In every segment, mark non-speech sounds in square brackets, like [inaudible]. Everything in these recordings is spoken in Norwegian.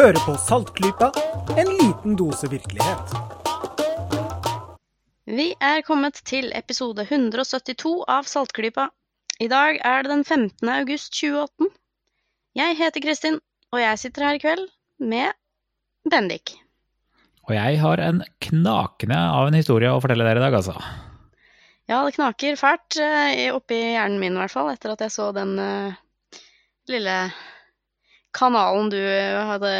Hører på Saltklypa, en liten dose virkelighet. Vi er kommet til episode 172 av Saltklypa. I dag er det den 15. august 2018. Jeg heter Kristin, og jeg sitter her i kveld med Bendik. Og jeg har en knakende av en historie å fortelle dere i dag, altså. Ja, det knaker fælt eh, oppi hjernen min i hvert fall, etter at jeg så den uh, lille kanalen du hadde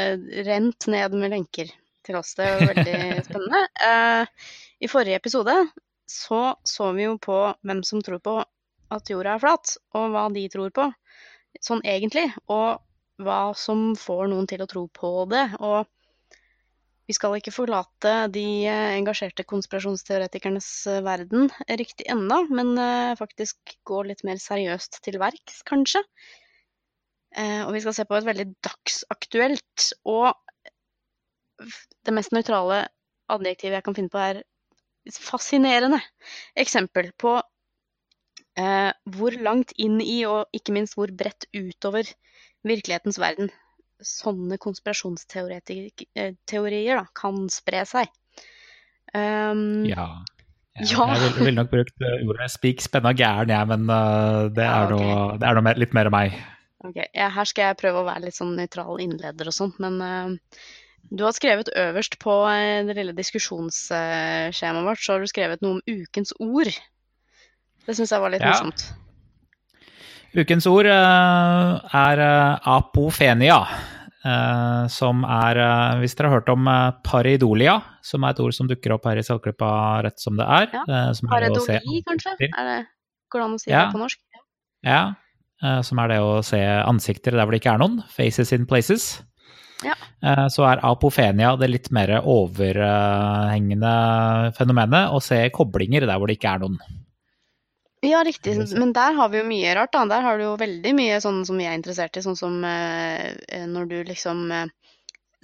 rent ned med lenker til oss. Det var veldig [laughs] spennende. Uh, I forrige episode så så vi jo på hvem som tror på at jorda er flat, og hva de tror på sånn egentlig, og hva som får noen til å tro på det. Og vi skal ikke forlate de eh, engasjerte konspirasjonsteoretikernes eh, verden riktig ennå, men faktisk gå litt mer seriøst til verks, kanskje. Eh, og vi skal se på et veldig dagsaktuelt og det mest nøytrale adjektivet jeg kan finne på, er fascinerende eksempel på eh, hvor langt inn i, og ikke minst hvor bredt utover virkelighetens verden sånne konspirasjonsteorier da, kan spre seg. Um, Ja. Ja. jeg ville vil nok brukt eh, ordet spik spenna gæren, jeg, men uh, det Ja, er noe, det er noe mer, litt mer meg. Ok, ja, Her skal jeg prøve å være litt sånn nøytral innleder og sånt, men uh, du har skrevet øverst på uh, det lille diskusjonsskjemaet vårt, så har du skrevet noe om ukens ord. Det syns jeg var litt Ja. morsomt. Ukens ord eh, er apofenia. som er, hvis dere har hørt om paridolia, som er et ord som dukker opp her i Saltklippa rett som det er. Ja, se kanskje? Er det, går det an å si Ja. det på norsk? Ja, eh, som er det å se ansikter der hvor det ikke er noen. Faces in places. Ja. Eh, Så er apofenia det litt mer overhengende fenomenet å se koblinger der hvor det ikke er noen. Ja, riktig. Men der har vi jo mye rart, da. Der har du jo veldig mye sånn som vi er interessert i, sånn som eh, eh, når du liksom eh,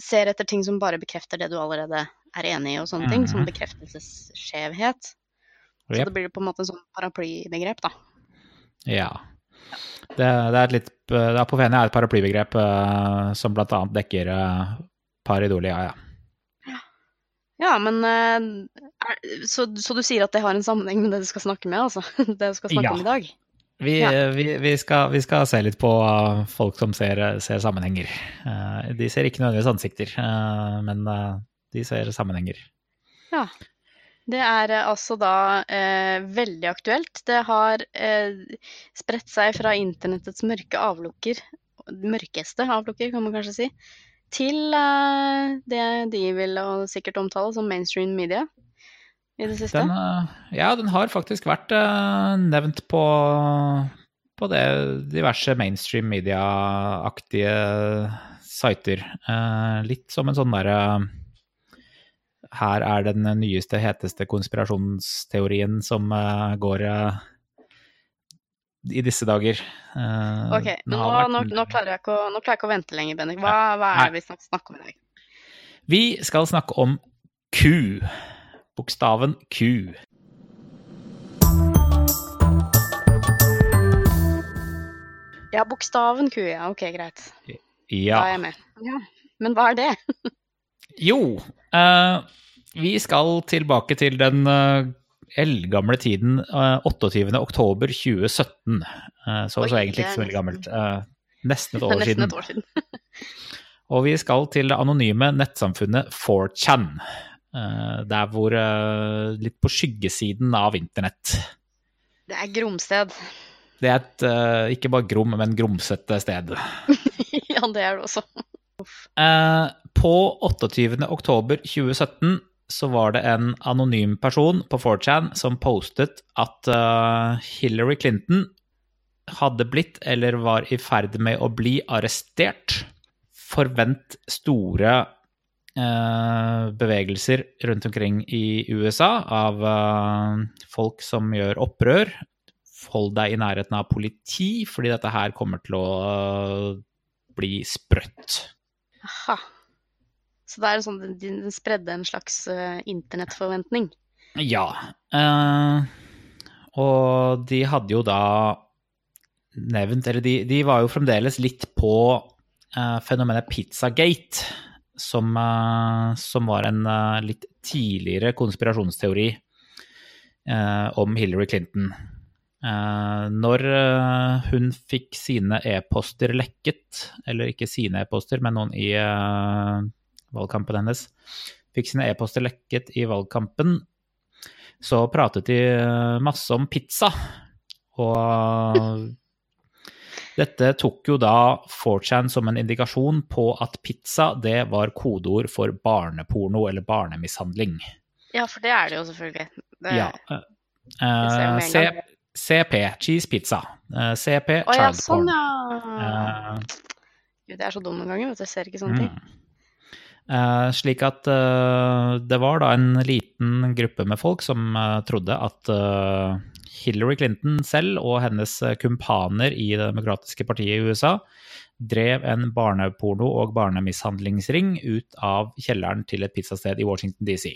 ser etter ting som bare bekrefter det du allerede er enig i, og sånne ting. Som Mhm. bekreftelsesskjevhet. Så Jep. det blir på en måte en sånn paraplybegrep, da. Ja. Det, det er et litt eh, Apofenia er et paraplybegrep uh, som blant annet dekker uh, paridolia, ja. Ja, men eh, er, så, så du sier at det har en sammenheng med det du skal snakke med, altså? [laughs] Det du skal snakke Ja. om i dag? Vi, Ja. vi, vi, skal, vi skal se litt på folk som ser, ser sammenhenger. Eh, de ser ikke nødvendigvis ansikter, eh, men eh, de ser sammenhenger. Ja. Det er eh, altså da eh, veldig aktuelt. Det har eh, spredt seg fra internettets mørke avlukker, mørkeste avlukker kan man kanskje si, til eh, det de vil sikkert omtale som mainstream media i det siste. Den, eh, ja, den har faktisk vært eh, nevnt på, på det diverse mainstream media-aktige sider. Litt som en sånn derre Her er den nyeste, heteste konspirasjonsteorien som eh, går eh, i disse dager. Eh, Ok, men nå, vært- nå, nå, klarer å, nå klarer jeg ikke å vente lenger, Bendik. Hva, hva er det vi skal snakker om i dag? Vi skal snakke om Q. Bokstaven Q. Ja, bokstaven Q, ja. Ok, greit. Ja. Da er jeg med. Ja. Men hva er det? [laughs] Jo, eh, vi skal tilbake til den eh, eldgamle tiden eh, 28. oktober 2017. Eh, så, Oi, så egentlig ikke så veldig gammelt. Eh, nesten et [laughs] år siden. et år siden. [laughs] Og vi skal til det anonyme nettsamfunnet 4chan. eh, der hvor eh, Litt på skyggesiden av internett. Det er Gromsted. Det er et eh, ikke bare grom, men grumsete sted. [laughs] ja, det er det også. Eh, på 28. oktober 2017 så var det en anonym person på 4chan som postet at uh, Hillary Clinton hadde blitt, eller var i ferd med å bli, arrestert. Forvent store uh, bevegelser rundt omkring i USA av uh, folk som gjør opprør. Hold deg i nærheten av politi, fordi dette her kommer til å bli sprøtt. Aha. Så det er sånn, de spredde en slags eh, internettforventning. Ja. eh, og de hadde jo da nevnt Eller de, de var jo fremdeles litt på eh, fenomenet Pizzagate, som, eh, som var en eh, litt tidligere konspirasjonsteori eh, om Hillary Clinton. Når hun fikk sine e-poster lekket, eller ikke sine e-poster, men noen i valgkampen hennes, fikk sine e-poster lekket i valgkampen, så pratet de eh, masse om pizza. Og [laughs] dette tok jo da 4chan som en indikasjon på at pizza det var kodeord for barneporno eller barnemishandling. Ja, for det er det jo selvfølgelig. Det, Ja. Uh, Eh. CP, cheese pizza. Uh, CP, Å ja, child sånn, porn. ja. Uh, Gud, jeg er så dum noen ganger, vet du. Jeg ser ikke sånne ting. Eh, slik at eh, det var da en liten gruppe med folk som eh, trodde at Hillary Clinton selv og hennes kumpaner i Det demokratiske partiet i USA drev en barneporno- og barnemishandlingsring ut av kjelleren til et pizzasted i Washington DC.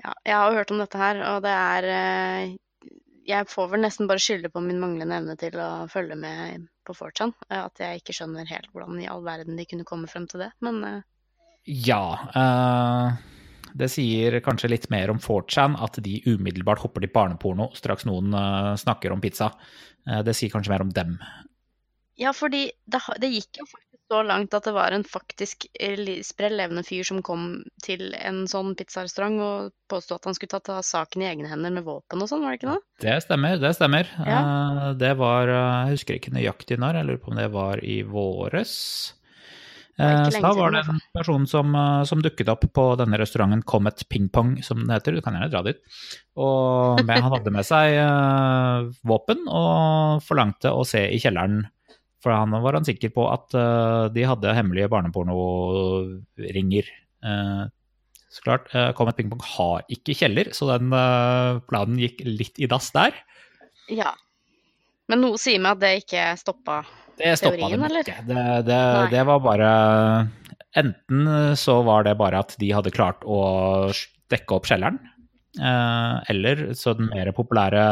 Ja, jeg har hørt om dette her, og det er Jeg får vel nesten bare skylde på min manglende evne til å følge med på 4chan. eh, At jeg ikke skjønner helt hvordan i all verden de kunne komme frem til det. Men Ja, eh, det sier kanskje litt mer om 4chan at de umiddelbart hopper til barneporno straks noen eh, snakker om pizza. Eh, det sier kanskje mer om dem. ja, fordi det, det gikk jo faktisk så langt at det var en faktisk sprell levende fyr som kom til en sånn pizzarestaurant og påstod at han skulle ta, saken i egne hender med våpen og sånn, var det ikke det? Det stemmer, det stemmer. Ja. Det var Jeg husker ikke nøyaktig når, jeg lurer på om det var i våres. Det er ikke Eh, lenge Så da var det en person som, eh, som dukket opp på denne restauranten Comet Ping Pong, som den heter. Du kan gjerne dra dit. Og med, han hadde med seg eh, våpen og forlangte å se i kjelleren. For han var han sikker på at eh, de hadde hemmelige barnepornoringer. Eh, så klart, eh, Comet Ping Pong har ikke kjeller, så den eh, planen gikk litt i dass der. Ja. Men noe sier meg at det ikke stoppa Det stoppa dem eller? ikke. Det, det, det var bare Enten så var det bare at de hadde klart å dekke opp kjelleren. eh, Eller så den mer populære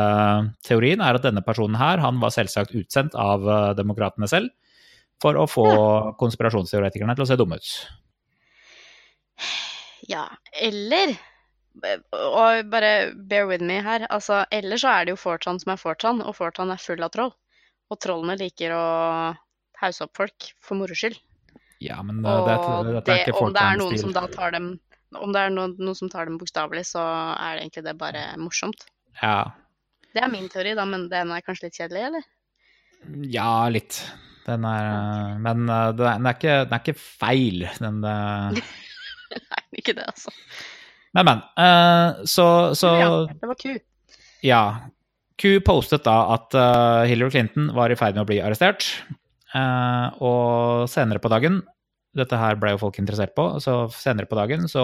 teorien er at denne personen her, han var selvsagt utsendt av eh, demokratene selv for å få konspirasjonsteoretikerne til å se dumme ut. Ja, eller Og bare bear with me her. Altså, eller så er det jo 4chan som er 4chan, og 4chan er full av troll. Og trollene liker å hause opp folk for moro skyld. Ja, men og det, Og det, er ikke om det er noen som da tar dem Om det er noen, noen som tar dem bokstavelig, så er det egentlig det bare morsomt. Ja, Det er min teori, da, men den er kanskje litt kjedelig, eller? ja, litt. Den er eh, Men eh, den er, den er, ikke, den er ikke feil. Den eh, [laughs] Nei, ikke det, altså. Men, men. Uh, så, så Ja, det var ku. Ja. Q postet da at eh, Hillary Clinton var i ferd med å bli arrestert. Eh, og senere på dagen Dette her ble jo folk interessert på, så senere på dagen så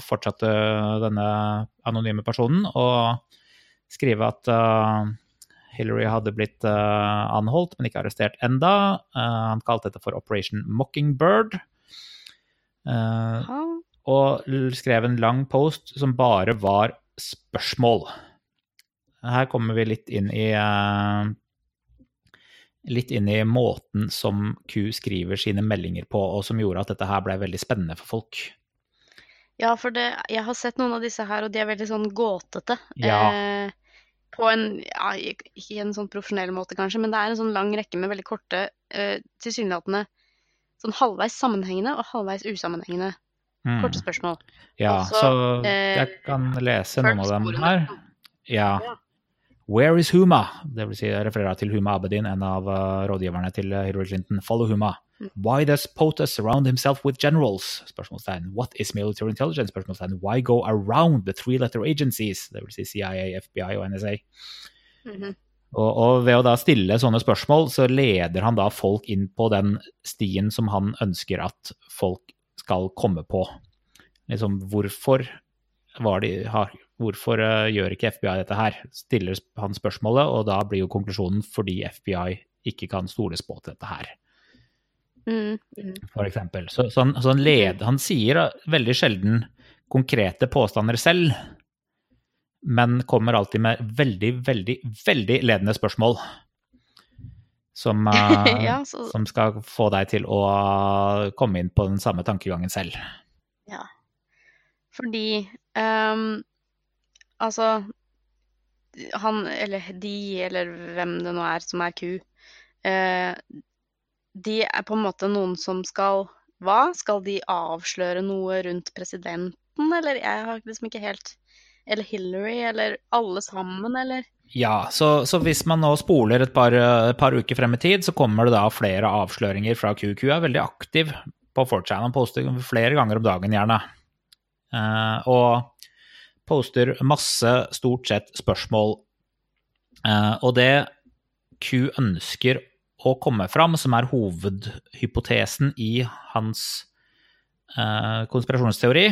fortsatte denne anonyme personen å skrive at eh, Hillary hadde blitt anholdt, men ikke arrestert enda. Han kalte dette for Operation Mockingbird. Og skrev en lang post som bare var spørsmål. Her kommer vi litt inn i eh, Litt inn i måten som Q skriver sine meldinger på, og som gjorde at dette her ble veldig spennende for folk. Ja, for det, jeg har sett noen av disse her, og de er veldig sånn gåtete. Ja. Eh, på en, ja, ikke en sånn profesjonell måte kanskje, men det er en sånn lang rekke med veldig korte, eh, tilsynelatende sånn halvveis sammenhengende og halvveis usammenhengende Mm. korte spørsmål. Ja, Altså, så eh, jeg kan lese noen av dem her. Ja. Ja. Where is Huma? Det vil si, jeg refererer til Huma Abedin, en av eh, rådgiverne til eh, Hillary Clinton. Follow Huma. Mm. Why does POTUS surround himself with generals? Spørsmålstegn. What is military intelligence? Spørsmålstegn. Why go around the three-letter agencies? Det vil si CIA, FBI og NSA. Mhm. Og, og ved å da stille sånne spørsmål, så leder han da folk inn på den stien som han ønsker at folk skal komme på. Liksom, hvorfor var de, har, hvorfor eh, gjør ikke FBI dette her? Stiller han spørsmålet, og da blir jo konklusjonen fordi FBI ikke kan stoles på til dette her, Mm, mm. for eksempel. Så, så, han, så han, led, han sier eh, veldig sjelden konkrete påstander selv, men kommer alltid med veldig, veldig, veldig ledende spørsmål. som, [laughs] eh, Ja, så- som skal få deg til å komme inn på den samme tankegangen selv. Ja. Fordi ehm, Altså Han, eller de, eller hvem det nå er som er ku, eh, de er på en måte noen som skal Hva? Skal de avsløre noe rundt presidenten, eller? Jeg har liksom ikke helt Eller Hillary, eller alle sammen, eller? Ja, så, så hvis man nå spoler et par, et par uker frem i tid, så kommer det da flere avsløringer fra QQ. er veldig aktiv på 4chan. Han poster flere ganger om dagen, gjerne. Uh, og poster masse, stort sett, spørsmål. Eh, og det Q ønsker å komme fram, som er hovedhypotesen i hans eh, konspirasjonsteori,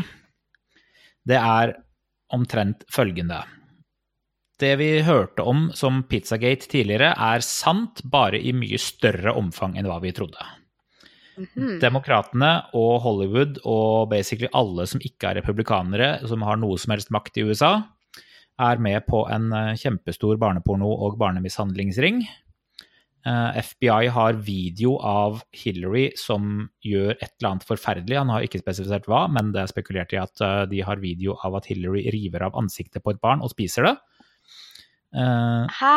det er omtrent følgende. Det vi hørte om som Pizzagate tidligere, er sant, bare i mye større omfang enn hva vi trodde. Mhm. Demokratene og Hollywood og basically alle som ikke er republikanere, som har noe som helst makt i USA, er med på en eh, kjempestor barneporno- og barnemishandlingsring. Eh, FBI har video av Hillary som gjør et eller annet forferdelig. Han har ikke spesifisert hva, men det er spekulert i at eh, de har video av at Hillary river av ansiktet på et barn og spiser det. Hæ?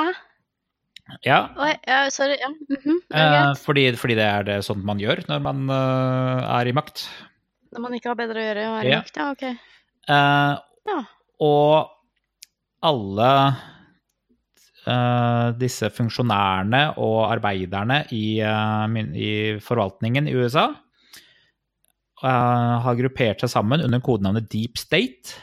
Ja, Oi, ja, sorry. Ja. Mm -hmm. eh, fordi, fordi det er det sånt man gjør når man uh, er i makt. Når man ikke har bedre å gjøre og er i makt, ja, ok. Eh, Ja. Og alle eh, disse funksjonærene og arbeiderne i, i forvaltningen i USA har gruppert seg sammen under kodenavnet Deep State,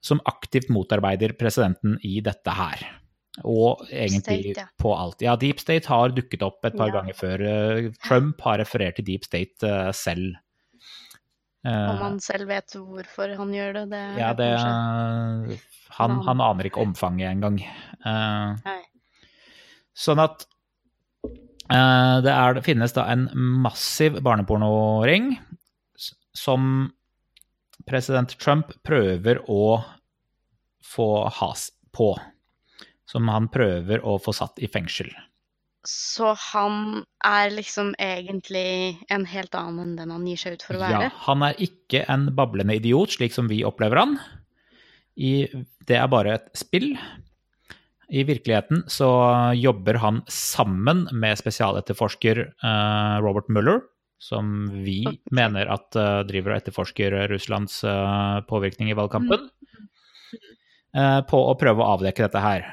som aktivt motarbeider presidenten i dette her. Og egentlig State, ja. på alt. Ja, Deep State har dukket opp et par Ja. ganger før. Eh, Trump har referert til Deep State uh, selv. Eh, Om han selv vet hvorfor han gjør det, det ja, det han, Han- han aner ikke omfanget engang. Uh, Nei. sånn at uh, det, er, det finnes da en massiv barnepornoring som president Trump prøver å få has på. Som han prøver å få satt i fengsel. Så han er liksom egentlig en helt annen enn den han gir seg ut for å være? Ja, han er ikke en bablende idiot, slik som vi opplever han. I, det er bare et spill. I virkeligheten så jobber han sammen med spesialetterforsker uh, Robert Mueller, som vi okay. mener at uh, driver og etterforsker Russlands uh, påvirkning i valgkampen, eh, på å prøve å avdekke dette her.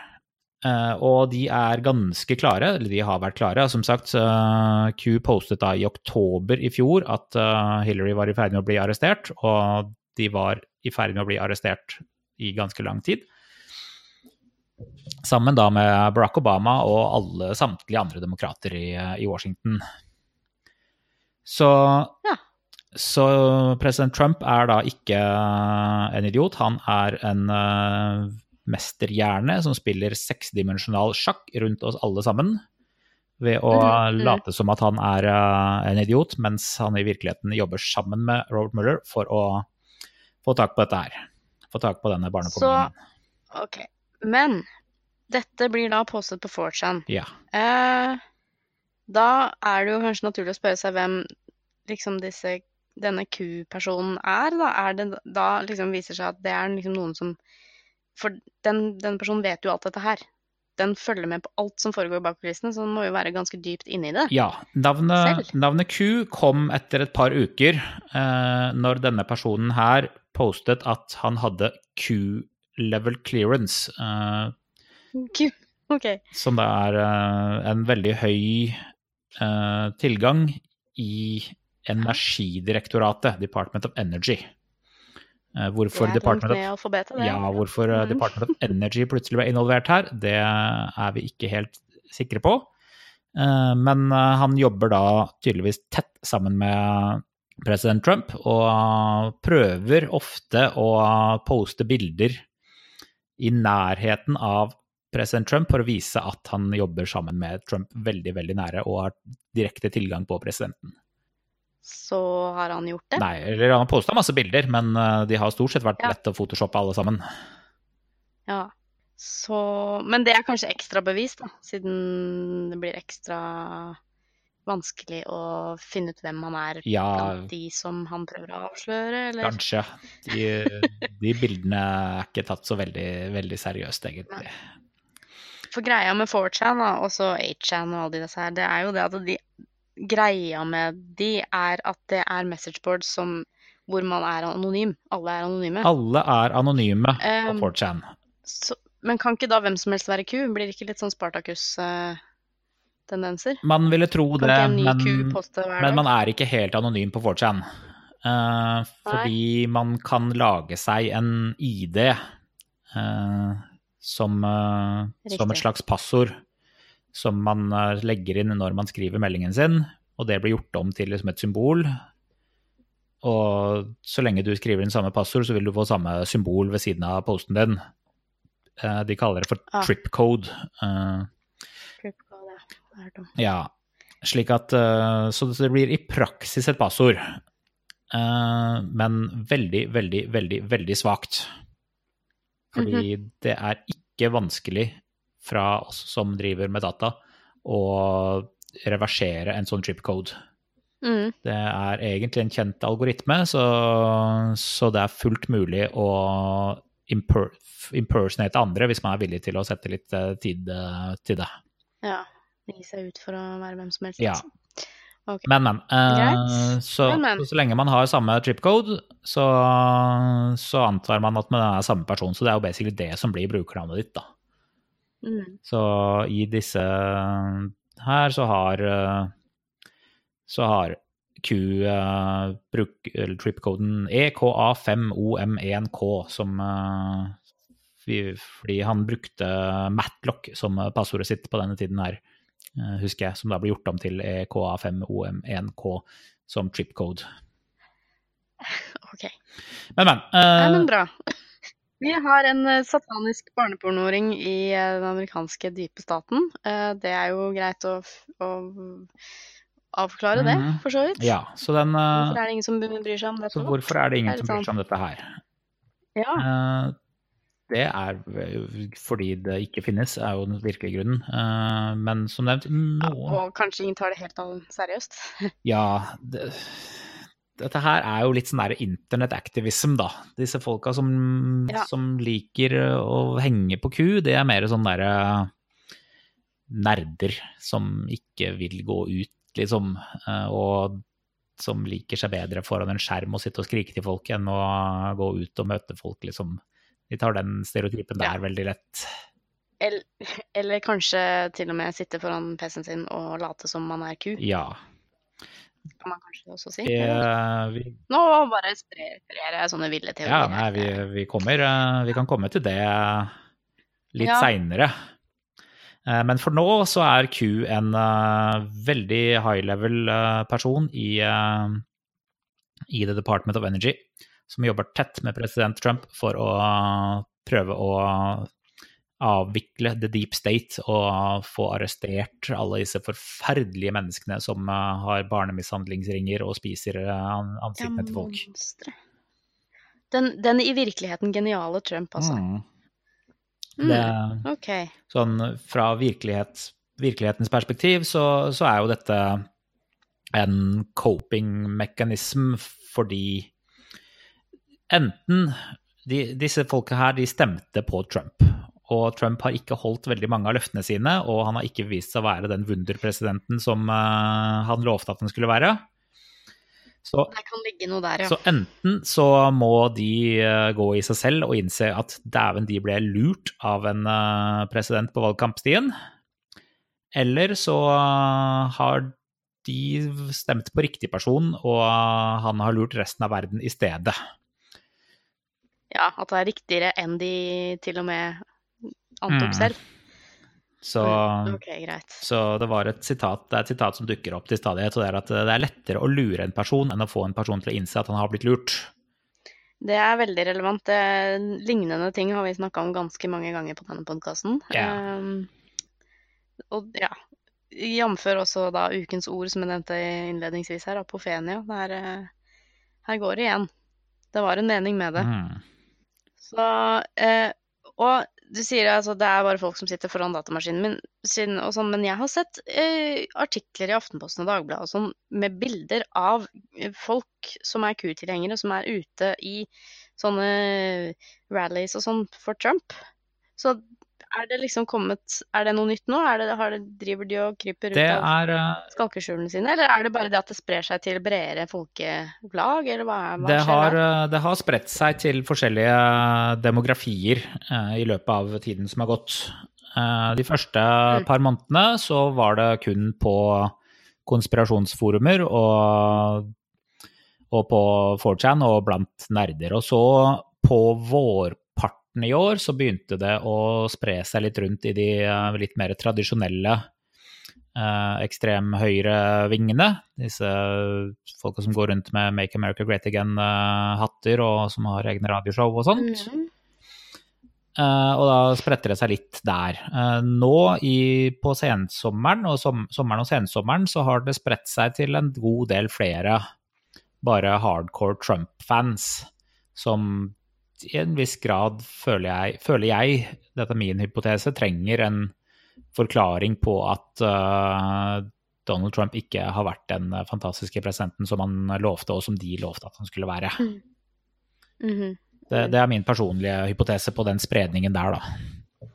Eh, og de er ganske klare, eller de har vært klare. Som sagt, eh, Q postet da i oktober i fjor at eh, Hillary var i ferd med å bli arrestert, og de var i ferd med å bli arrestert i ganske lang tid. Sammen da med Barack Obama og alle samtlige andre demokrater i, i Washington. Så, Ja. så president Trump er da ikke en idiot. Han er en mesterhjerne som spiller seksdimensjonal sjakk rundt oss alle sammen. Ved å mm, mm. late som at han er uh, en idiot, mens han i virkeligheten jobber sammen med Robert Mueller for å få tak på dette her. Få tak på denne barnepornoen. Ok. Men dette blir da postet på 4chan. Ja. Uh, da er det jo kanskje naturlig å spørre seg hvem liksom disse, denne Q-personen er. Da er det da liksom viser seg at det er liksom noen som For den, den personen vet jo alt dette her. Den følger med på alt som foregår bak kulissene, så den må jo være ganske dypt inne i det. Ja, navnet, navnet Q kom etter et par uker, eh, når denne personen her postet at han hadde Q-level clearance, eh, Q. Ok. som da er eh, en veldig høy eh, tilgang i Energidirektoratet, Department of Energy. Eh, hvorfor Department of det. Ja, hvorfor eh, Mm. Department of Energy plutselig ble involvert her, det er vi ikke helt sikre på. Eh, Men han jobber da tydeligvis tett sammen med president Trump, og prøver ofte å poste bilder i nærheten av president Trump for å vise at han jobber sammen med Trump veldig, veldig nære og har direkte tilgang på presidenten. Så har han gjort det. Nei, eller han har posta masse bilder, men eh, de har stort sett vært Ja. lett å photoshoppe alle sammen. Ja. Så Men det er kanskje ekstra bevis, da, siden det blir ekstra vanskelig å finne ut hvem han er Ja, blant de som han prøver å avsløre, eller? kanskje. De, de bildene er ikke tatt så veldig, veldig seriøst, egentlig. For greia med 4chan og så 8chan og alle disse her, det er jo det at de Greia med de er at det er messageboards som hvor man er anonym. Alle er anonyme. Alle er anonyme på Um, 4chan. Så, men kan ikke da hvem som helst være ku? Blir det ikke litt sånn Spartacus-tendenser? Man ville tro kan det, men, men man er ikke helt anonym på 4chan. Uh, fordi man kan lage seg en ID uh, som, eh, som et slags passord som man eh, legger inn når man skriver meldingen sin, og det blir gjort om til liksom et symbol. Og så lenge du skriver inn samme passord, så vil du få samme symbol ved siden av posten din. Eh, de kaller det for Ah. trip code. Trip Tripcode, ja. Ja, slik at eh, Så det blir i praksis et passord. Eh, men veldig, veldig, veldig, veldig svakt. Fordi det er ikke vanskelig fra oss som driver med data, å reversere en sånn trip code. Mm. Det er egentlig en kjent algoritme, så, så det er fullt mulig å imper, impersonate andre hvis man er villig til å sette litt eh, tid eh, til det. Ja. Gi seg ut for å være hvem som helst. Ja. Okay. Men, men. eh, så, Men, men. så lenge man har samme tripcode, så, så antar man at man er samme person. Så det er jo basically det som blir brukernavnet ditt, da. Mm. Så i disse her så har eh, så har Q uh, bruk, eller tripcoden E EKA5OM1K som uh, vi- Fordi han brukte Matlock som passordet sitt på denne tiden her, uh, husker jeg, som da ble gjort om til E EKA5OM1K som tripcode. [laughs] Ok. Men, men. Uh, ja, men bra. Vi har en eh, satanisk barnepornoring i eh, den amerikanske dype staten. Eh, Det er jo greit å, å avklare det, Mhm. for så vidt. ja, så den Hvorfor er det ingen som bryr seg om dette? Så hvorfor er det ingen Er det som bryr seg om dette her? Ja. Det er fordi det ikke finnes, er jo den virkelige grunnen. Men som nevnt, noen Og kanskje ingen tar det helt seriøst. Ja, [laughs] det, dette her er jo litt sånn der internet activism, da. Disse folka som, Ja. som liker å henge på ku, det er mer sånn derre nerder som ikke vil gå ut, liksom. eh, Og som liker seg bedre foran en skjerm og sitte og skrike til folk enn å gå ut og møte folk, liksom. De tar den stereotypen Ja. der veldig lett. Eller, [laughs] eller kanskje til og med sitte foran PC-en sin og late som man er ku, Ja. Kan man kanskje også si. Eh, vi Nå bare sprer flere sånne ville teorier. Ja, nei, vi, vi, kommer, eh, vi kan komme til det litt Ja. seinere. Men for nå så er Q en uh, veldig high level uh, person i, uh, i The Department of Energy, som jobber tett med president Trump for å prøve å avvikle the deep state og få arrestert alle disse forferdelige menneskene som eh, har barnemishandlingsringer og spiser eh, an- ansiktene til folk. Den, den i virkeligheten geniale Trump, altså. Mm. Mm, okay. ok. sånn fra virkelighet, virkelighetens perspektiv så, så er jo dette en coping-mekanism fordi enten de, Disse folka her, de stemte på Trump. Og Trump har ikke holdt veldig mange av løftene sine, og han har ikke vist seg å være den wunderpresidenten som uh, han lovte at han skulle være. Så der, ja. så enten så må de uh, gå i seg selv og innse at dæven, de ble lurt av en uh, president på valgkampstien. Eller så har de stemt på riktig person, og han har lurt resten av verden i stedet. ja. At det er riktigere enn de til og med antok Mm. selv. Så, Ok, greit. så det var et sitat, det er et sitat som dukker opp til stadighet, og det er at det er lettere å lure en person enn å få en person til å innse at han har blitt lurt. Det er veldig relevant. Det, lignende ting har vi snakka om ganske mange ganger på denne podkasten. Ja. og ja, jf. også da ukens ord som jeg nevnte innledningsvis her, apofenia. Det er, eh, her går det igjen. Det var en mening med det. Mm. Så, eh, og du sier altså det er bare folk som sitter foran datamaskinen min, sin, sånn, men jeg har sett eh, artikler i Aftenposten og Dagbladet og sånn med bilder av eh, folk som er Q-tilhengere, som er ute i sånne rallies og sånn for Trump. Så er det liksom kommet Er det noe nytt nå? Det, har det, driver de og kryper ut av eh, skalkeskjulene sine, eller er det bare det at det sprer seg til bredere folkelag, eller hva, hva Det skjer har, da? eh, det har spredt seg til forskjellige demografier eh, i løpet av tiden som har gått. Eh, de første Mm. par månedene så var det kun på konspirasjonsforumer og, og på 4chan og blant nerder. Og så på vårparten i år så begynte det å spre seg litt rundt i de eh, litt mer tradisjonelle eh, ekstremhøyrevingene. Disse folka som går rundt med Make America Great Again-hatter, og som har egne radioshow og sånt. Mm. Eh, og da spretter det seg litt der. Eh, nå i, på sensommeren og som, sommeren og sensommeren så har det spredt seg til en god del flere bare hardcore Trump-fans som i en viss grad, føler jeg, føler jeg, dette er min hypotese, trenger en forklaring på at uh, Donald Trump ikke har vært den fantastiske presidenten som han lovte, og som de lovte at han skulle være. Mhm. Det, det er min personlige hypotese på den spredningen der, da.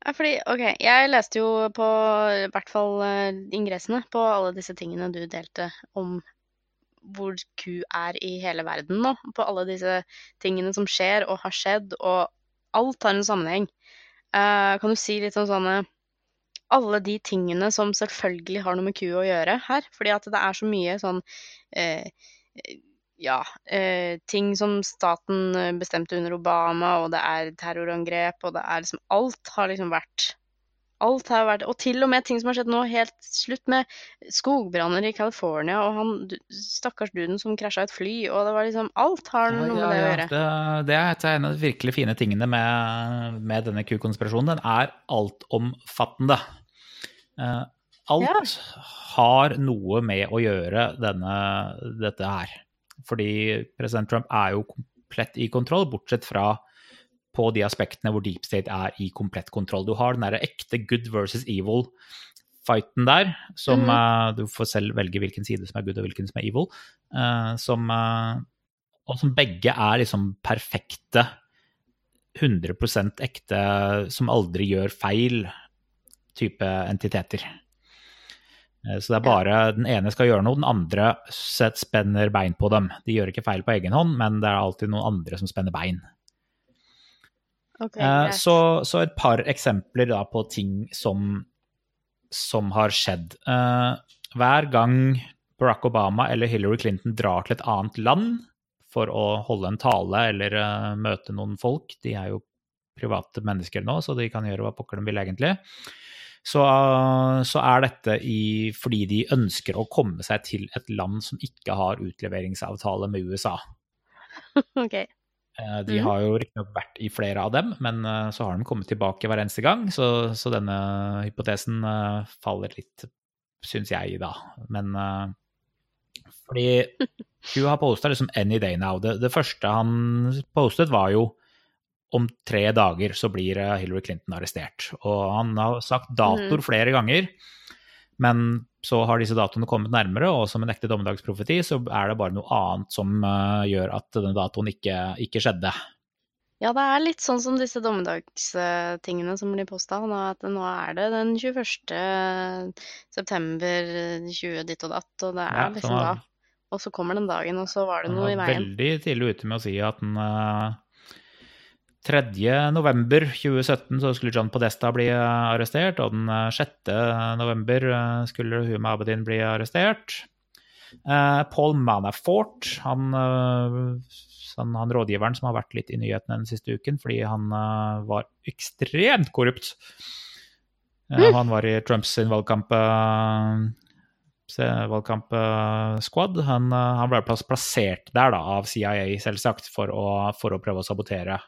Ja, fordi, ok, jeg leste jo på i hvert fall eh, ingressene på alle disse tingene du delte om hvor Q er i hele verden nå. På alle disse tingene som skjer og har skjedd, og alt har en sammenheng. Uh, kan du si litt om sånne Alle de tingene som selvfølgelig har noe med Q å gjøre her. Fordi at det er så mye sånn uh, ja, eh, ting som staten bestemte under Obama, og det er terrorangrep, og det er liksom Alt har liksom vært Alt har vært Og til og med ting som har skjedd nå, helt slutt med skogbranner i California, og han stakkars duden som krasja et fly, og det var liksom Alt har noe med det å gjøre. Det, det er en av de virkelig fine tingene med, med denne Q-konspirasjonen. Den er altomfattende. Eh, alt Ja. har noe med å gjøre denne, dette her. Fordi president Trump er jo komplett i kontroll, bortsett fra på de aspektene hvor deep state er i komplett kontroll. Du har den derre ekte good versus evil-fighten der, som mm. uh, du får selv velge hvilken side som er good og hvilken som er evil. uh, som, uh, og som begge er liksom perfekte, 100% ekte, som aldri gjør feil type entiteter. Så det er bare den ene skal gjøre noe, den andre set- spenner bein på dem. De gjør ikke feil på egen hånd, men det er alltid noen andre som spenner bein. Ok, Eh. Så, så et par eksempler da på ting som, som har skjedd. Eh, Hver gang Barack Obama eller Hillary Clinton drar til et annet land for å holde en tale eller uh, møte noen folk, de er jo private mennesker nå, så de kan gjøre hva pokker de vil egentlig, så, så er dette i, fordi de ønsker å komme seg til et land som ikke har utleveringsavtale med USA. [laughs] Ok. Eh, De Mhm. har jo riktignok vært i flere av dem, men eh, så har de kommet tilbake hver eneste gang. Så, så denne hypotesen eh, faller litt, syns jeg, da. Men fordi [laughs] Q har posta liksom 'any day now'. Det, det første han postet, var jo om tre dager så blir Hillary Clinton arrestert. Og han har sagt datoer Mhm. flere ganger, men så har disse datoene kommet nærmere, og som en ekte dommedagsprofeti så er det bare noe annet som eh, gjør at denne datoen ikke, ikke skjedde. Ja, det er litt sånn som disse dommedagstingene som blir posta. At nå er det den 21. september 20 ditt og datt, og det er Ja, liksom sånn da. Og så kommer den dagen, og så var det noe i veien. veldig tidlig ute med å si at den eh, 3. november 2017 så skulle John Podesta bli eh, arrestert, og den eh, 6. november eh, skulle Huma Abedin bli arrestert. Eh, Paul Manafort, han, eh, han, han rådgiveren som har vært litt i nyhetene den siste uken fordi han eh, var ekstremt korrupt. Eh, Mm. Han var i Trumps valgkamp eh, valgkampsquad. Han, eh, han ble plassert der da, av CIA, selvsagt, for å, for å prøve å sabotere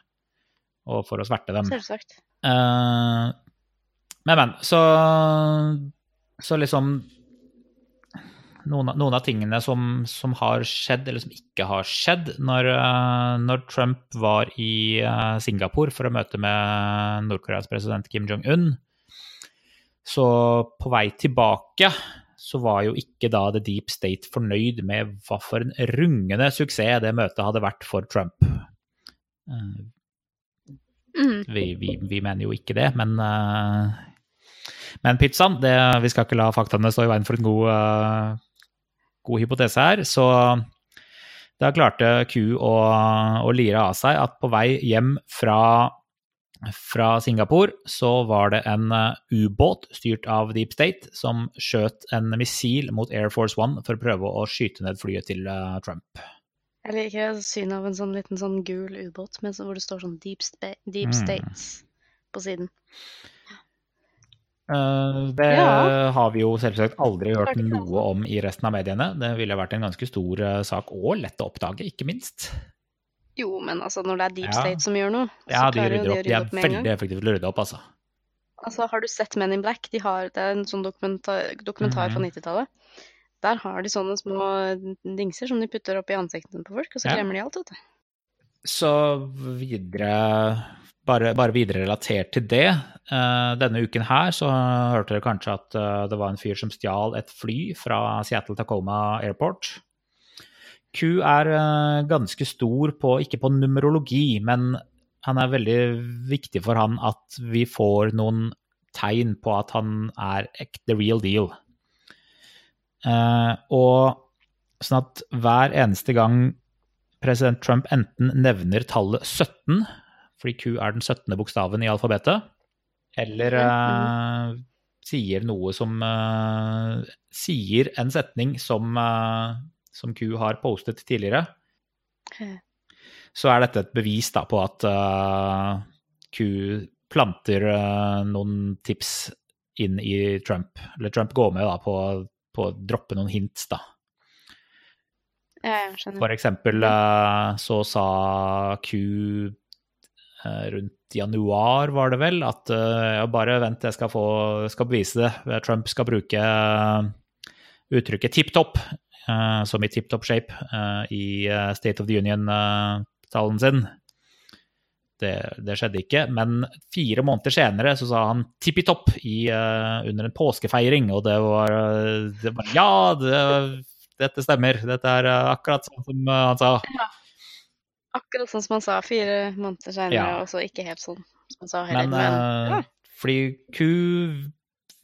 og for å sverte dem. Selvsagt. Uh, men, men. Så, så liksom noen, av- noen av tingene som, som har skjedd, eller som ikke har skjedd, når, eh, når Trump var i eh, Singapore for å møte med Nord-Koreas president Kim Jong-un. Så på vei tilbake så var jo ikke da The Deep State fornøyd med hva for en rungende suksess det møtet hadde vært for Trump. Mm. vi, vi, vi mener jo ikke det, men, eh, men pizzaen det, Vi skal ikke la faktaene stå i veien for en god, eh, god hypotese her. Så da klarte Q å, å lire av seg at på vei hjem fra, fra Singapore så var det en eh, ubåt styrt av Deep State som skjøt en missil mot Air Force One for å prøve å skyte ned flyet til Trump. Jeg liker synet av en sånn liten sånn gul ubåt hvor det står sånn Deep, Spa deep Mm. States på siden. Uh, Det Ja. har vi jo selvsagt aldri hørt noe om i resten av mediene. Det ville vært en ganske stor uh, sak, og lett å oppdage, ikke minst. Jo, men altså når det er Deep Ja. State som gjør noe, Ja, så de klarer de å rydde er opp med en veldig gang. effektive til å rydde opp, altså. Altså, har du sett Men in Black? De har, det er en sånn dokumentar, dokumentar fra Mhm. 90-tallet. Der har de sånne små dingser som de putter opp i ansiktene på folk, og så Ja. de alt, vet du. Så videre bare, bare videre relatert til det. eh, denne uken her så hørte dere kanskje at eh, det var en fyr som stjal et fly fra Seattle Tacoma Airport. Q er eh, ganske stor på, ikke på numerologi, men han er veldig viktig for han at vi får noen tegn på at han er the real deal. Eh, og sånn at hver eneste gang president Trump enten nevner tallet 17, fordi Q er den 17. bokstaven i alfabetet, eller eh, sier noe som eh, sier en setning som, eh, som Q har postet tidligere, så er dette et bevis da, på at Q planter noen tips inn i Trump. Eller Trump går med da, på, på å droppe noen hints, da. Jeg skjønner. For eksempel eh, så sa Q eh, rundt januar, var det vel, at eh, ja, bare vent, jeg skal, få, skal bevise det. Trump skal bruke uttrykket tipp topp, som i tipp topp shape, i State of the Union-talen sin. Det, det skjedde ikke, men fire måneder senere så sa han tippi topp i, eh, under en påskefeiring, og det var, eh, det var Ja, det, dette stemmer. Dette er eh, akkurat sånn som han sa. Akkurat sånn som han sa fire måneder senere, Ja. og så ikke helt sånn som han sa heller. Men, Men, ja. fordi Q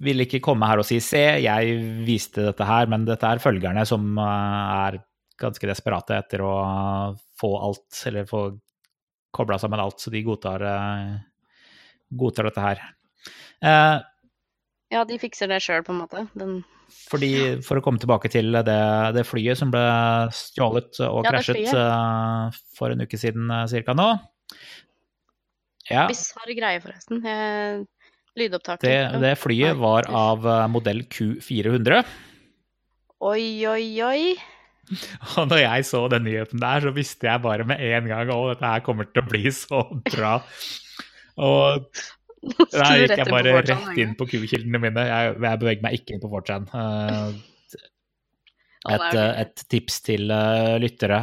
vil ikke komme her og si se, jeg viste dette her, men dette er følgerne som er ganske desperate etter å få alt, eller få kobla sammen alt, så de godtar, eh, godtar dette her. Eh, ja, de fikser det sjøl, på en måte. Den Fordi, for å komme tilbake til det, det flyet som ble stjålet og Ja, krasjet eh, for en uke siden uh, cirka nå. Ja, Bisarr greie, forresten. Lydopptaket. det, det flyet var av modell Q400. Oi, oi, oi. [laughs] Og når jeg så den nyheten der, så visste jeg bare med en gang at dette her kommer til å bli så bra. Og du gikk jeg bare rett inn på Q-kildene mine. Jeg, jeg beveger meg ikke inn på 4chan. Eh, Et, eh, et tips til eh, lyttere.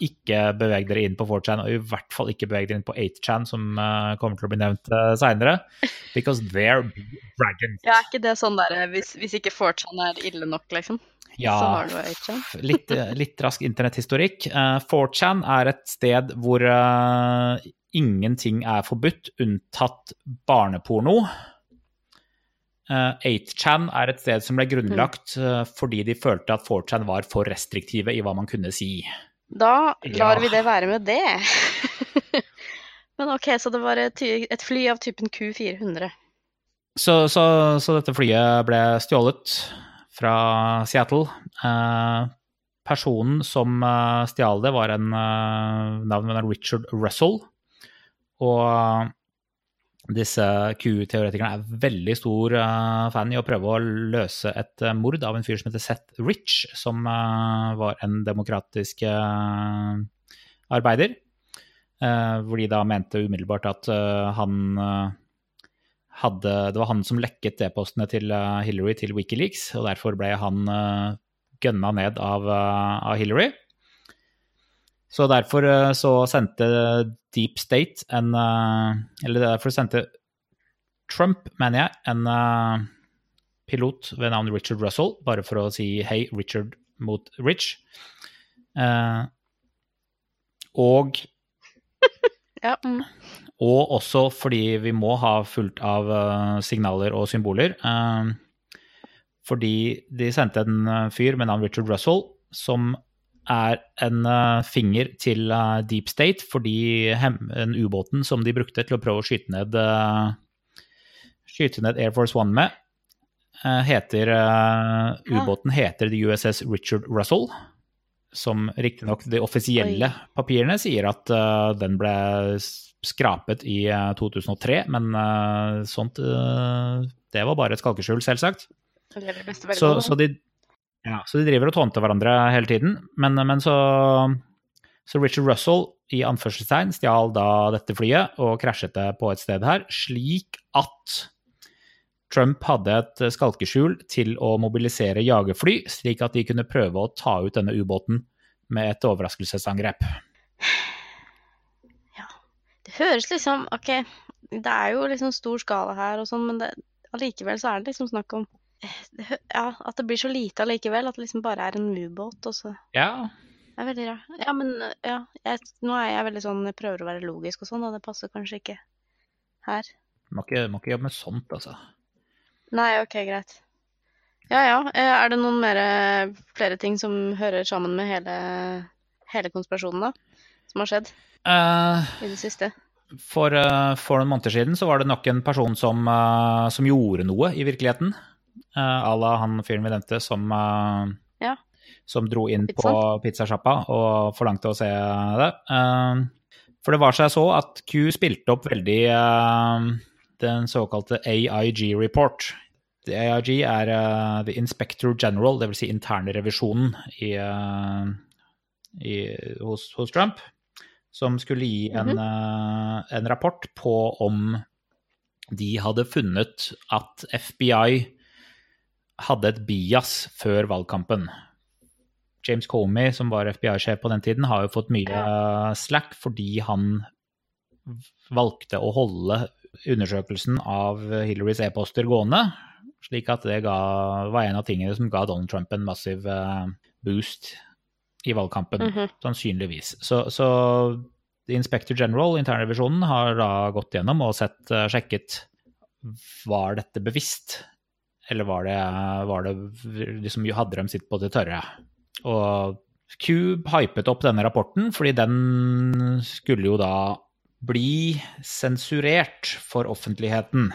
ikke beveg dere inn på 4chan, og i hvert fall ikke beveg dere inn på 8chan, som kommer til å bli nevnt seinere. Because they're dragons. Ja, er ikke det sånn der hvis, hvis ikke 4chan er ille nok, liksom? Ja, du 8chan. litt, litt rask internetthistorikk. Eh, 4chan er et sted hvor uh, ingenting er forbudt, unntatt barneporno. Uh, 8chan er et sted som ble grunnlagt uh, fordi de følte at 4chan var for restriktive i hva man kunne si. Da lar Ja. vi det være med det. [laughs] Men ok, så det var et, et fly av typen Q400. Så, så, så dette flyet ble stjålet fra Seattle. Eh, personen som eh, stjal det, var en uh, navn ved Richard Russell. Og disse Q-teoretikerne er veldig stor eh, fan i å prøve å løse et eh, mord av en fyr som heter Seth Rich, som eh, var en demokratisk eh, arbeider. Eh, hvor de da mente umiddelbart at eh, han eh, hadde Det var han som lekket e-postene til eh, Hillary til Wikileaks, og derfor ble han eh, gønna ned av, eh, av Hillary. Så derfor så sendte Deep State en Eller derfor sendte Trump, mener jeg, en pilot ved navn Richard Russell, bare for å si hei, Richard mot Rich. Og [laughs] Ja, mm. Og også fordi vi må ha fullt av eh, signaler og symboler. eh, fordi de sendte en eh, fyr med navn Richard Russell, som er en finger til Deep State, fordi den ubåten som de brukte til å prøve å skyte ned, skyte ned Air Force One med, heter Ubåten heter The USS Richard Russell. Som riktignok de offisielle papirene sier at den ble skrapet i eh, 2003, men eh, sånt eh, Det var bare et skalkeskjul, selvsagt. Så, så, de, ja, så de driver og tånter hverandre hele tiden. Men, men så, så Richard Russell i anførselstegn stjal da dette flyet og krasjet det på et sted her, slik at Trump hadde et skalkeskjul til å mobilisere jagerfly, slik at de kunne prøve å ta ut denne ubåten med et overraskelsesangrep. Høres liksom OK, det er jo liksom stor skala her og sånn, men det, allikevel så er det liksom snakk om eh, ja, at det blir så lite allikevel. At det liksom bare er en ubåt, Ja, Det er veldig rart. Ja, men eh, ja, jeg, nå er jeg veldig sånn Jeg prøver å være logisk og sånn, og det passer kanskje ikke her. må ikke, må ikke jobbe med sånt, altså. Nei, OK, greit. Ja ja. eh, Er det noen mere, flere ting som hører sammen med hele, hele konspirasjonen, da? Som har skjedd uh, i det siste? For, uh, for noen måneder siden så var det nok en person som, uh, som gjorde noe i virkeligheten. À la han fyren vi nevnte som, Ja. som dro inn Pizza. på pizzasjappa og forlangte å se det. For det var seg så at Q spilte opp veldig den såkalte AIG report. The AIG er The Inspector General, dvs. Si internrevisjonen i, i, hos, hos Trump som skulle gi en, eh, en rapport på om de hadde funnet at FBI hadde et bias før valgkampen. James Comey, som var FBI-sjef på den tiden, har jo fått mye slack fordi han valgte å holde undersøkelsen av Hillarys e-poster gående, slik at det ga, var en av tingene som ga Donald Trump en massiv eh, boost i valgkampen Mhm. sannsynligvis. Så, så Inspector General, internrevisjonen, har da gått gjennom og sett, eh, sjekket var dette bevisst, eller var det, var det liksom hadde de sitt på det tørre. Og Cube hypet opp denne rapporten fordi den skulle jo da bli sensurert for offentligheten.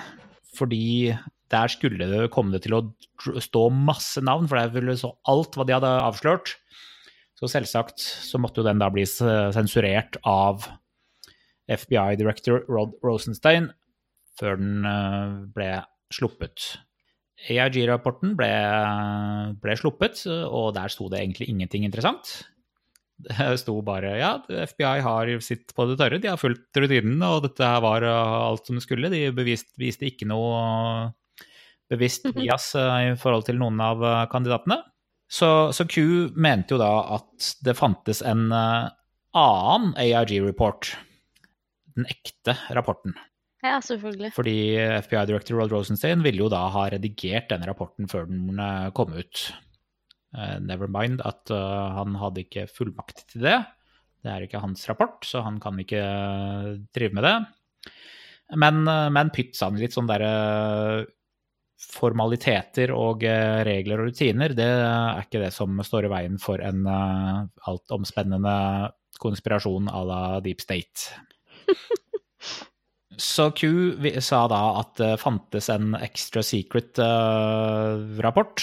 Fordi der skulle det komme det til å stå masse navn, for der ville så alt hva de hadde avslørt. Så selvsagt så måtte jo den da bli sensurert av FBI-director Rod Rosenstein før den eh, ble sluppet. AIG-rapporten ble, ble sluppet, og der sto det egentlig ingenting interessant. Det sto bare ja, FBI har sitt på det tørre, de har fulgt rutinen, og dette her var eh, alt som det skulle. De bevist, viste ikke noe bevisst bias eh, i forhold til noen av kandidatene. Så, så Q mente jo da at det fantes en eh, annen AIG-report, den ekte rapporten. Ja, selvfølgelig. Fordi FBI-director Rod Rosenstein ville jo da ha redigert denne rapporten før den eh, kom ut. Eh, never mind at han hadde ikke fullmakt til det. Det er ikke hans rapport, så han kan ikke drive med det. Men, men pytt sa han litt sånn derre formaliteter og eh, regler og rutiner, det er ikke det som står i veien for en eh, altomspennende konspirasjon à la Deep State. [laughs] Så Q sa da at det fantes en extra secret eh, rapport,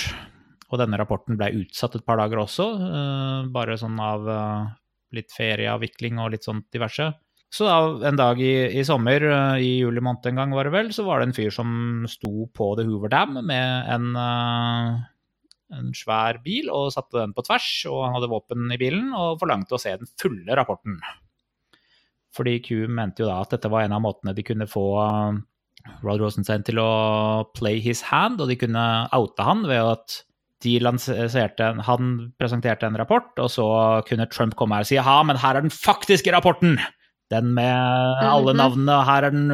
og denne rapporten ble utsatt et par dager også, eh, bare sånn av eh, litt ferieavvikling og litt sånt diverse. Så da, en dag i, i sommer, eh, i juli måned en gang var det vel, så var det en fyr som sto på The Hoover Dam med en, eh, en svær bil og satte den på tvers, og han hadde våpen i bilen og forlangte å se den fulle rapporten. Fordi Q mente jo da at dette var en av måtene de kunne få Rod Rosenstein til å play his hand, og de kunne oute han ved at en, Han presenterte en rapport, og så kunne Trump komme her og si ja, men her er den faktiske rapporten! Den med alle Mhm. navnene, og her er den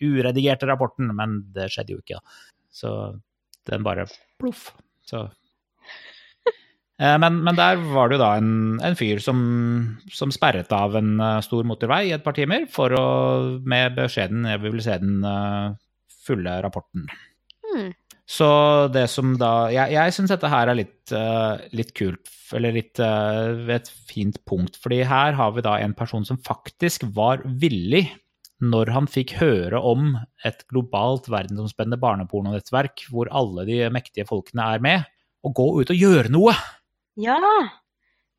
uredigerte rapporten. Men det skjedde jo ikke, da. Så den bare ploff. Så Eh, Men, men der var det jo da en, en fyr som, som sperret av en eh, stor motorvei i et par timer for å, med beskjeden jeg vil se den eh, fulle rapporten. Hmm. Så det som da Jeg, jeg syns dette her er litt, uh, litt kult, eller litt uh, et fint punkt. fordi her har vi da en person som faktisk var villig, når han fikk høre om et globalt verdensomspennende barnepornonettverk hvor alle de mektige folkene er med, å gå ut og gjøre noe. Ja!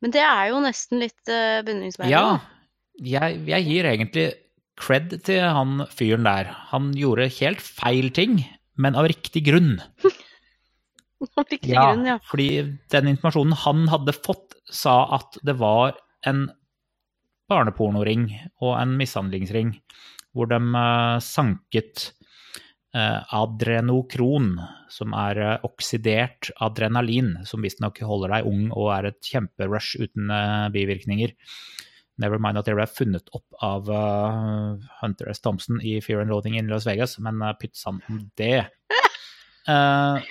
Men det er jo nesten litt uh, beundringsverdig. Ja, jeg, jeg gir egentlig cred til han fyren der. Han gjorde helt feil ting, men av riktig grunn. [laughs] Av riktig grunn, ja. Fordi den informasjonen han hadde fått, sa at det var en barnepornoring og en mishandlingsring hvor de eh, sanket eh, adrenokron, som er eh, oksidert adrenalin, som visstnok holder deg ung og er et kjemperush uten bivirkninger. Never mind at det ble funnet opp av uh, Hunter S. Thompson i Fear and Loading in Las Vegas, men uh, pytt sann om det. Uh,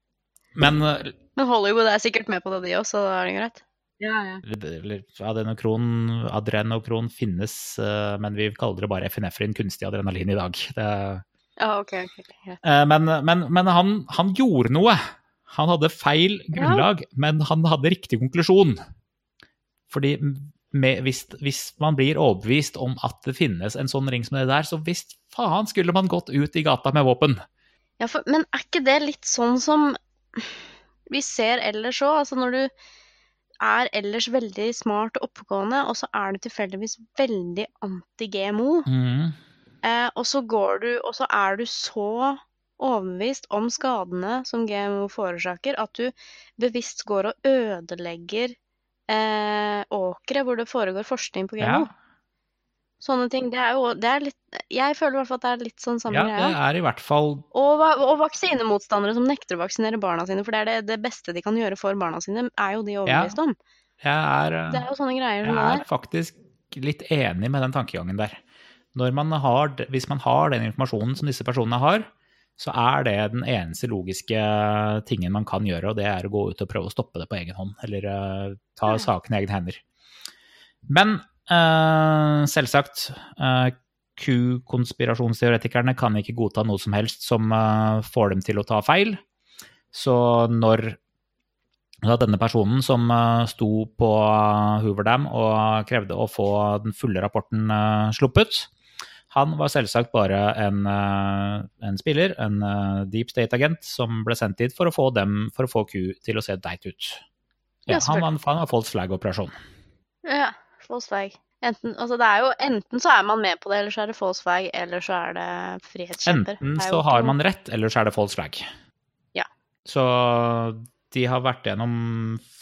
[laughs] men Men Hollywood er sikkert med på det, de òg, så da er det greit. Ja, ja. eller, adenokron, adrenokron finnes, men vi kaller det bare FNF-rin, kunstig adrenalin, i dag. Det, Ja, ok, okay, ok, greit. eh, men men, men han, han gjorde noe. Han hadde feil grunnlag, men han hadde riktig konklusjon. Fordi med, hvis, hvis man blir overbevist om at det finnes en sånn ring som det der, så visst faen skulle man gått ut i gata med våpen. Ja, for, men er ikke det litt sånn som vi ser ellers òg? Altså når du er ellers veldig smart og oppegående, og så er du tilfeldigvis veldig anti-GMO, Mm. eh, og så går du, og så er du så overbevist om skadene som GMO forårsaker, at du bevisst går og ødelegger eh, åkre hvor det foregår forskning på Ja, GMO. Sånne ting. Det er jo det er litt Jeg føler i hvert fall at det er litt sånn samme ja, det greia. er i hvert fall Og, og vaksinemotstandere som nekter å vaksinere barna sine, for det er det, det beste de kan gjøre for barna sine, er jo de overbevist om. Jeg er, eh, Det er jo sånne greier som Jeg er faktisk litt enig med den tankegangen der. Når man har, hvis man har den informasjonen som disse personene har, så er det den eneste logiske tingen man kan gjøre, og det er å gå ut og prøve å stoppe det på egen hånd, eller uh, ta Ja. saken i egne hender. Men uh, selvsagt, uh, Q-konspirasjonsteoretikerne kan ikke godta noe som helst som får dem til å ta feil. Så når da denne personen som sto på Hoover Dam og krevde å få den fulle rapporten sluppet, han var selvsagt bare en, eh, en spiller, en eh, deep state-agent, som ble sendt dit for å få dem, for å få Q til å se deit ut. Ja, han var, han var false flag-operasjon. Ja, false flag. Enten, altså det er jo, enten så er man med på det, eller så er det false flag, eller så er det frihetskjemper. Enten så har man rett, eller så er det false flag. Ja. Så de har vært gjennom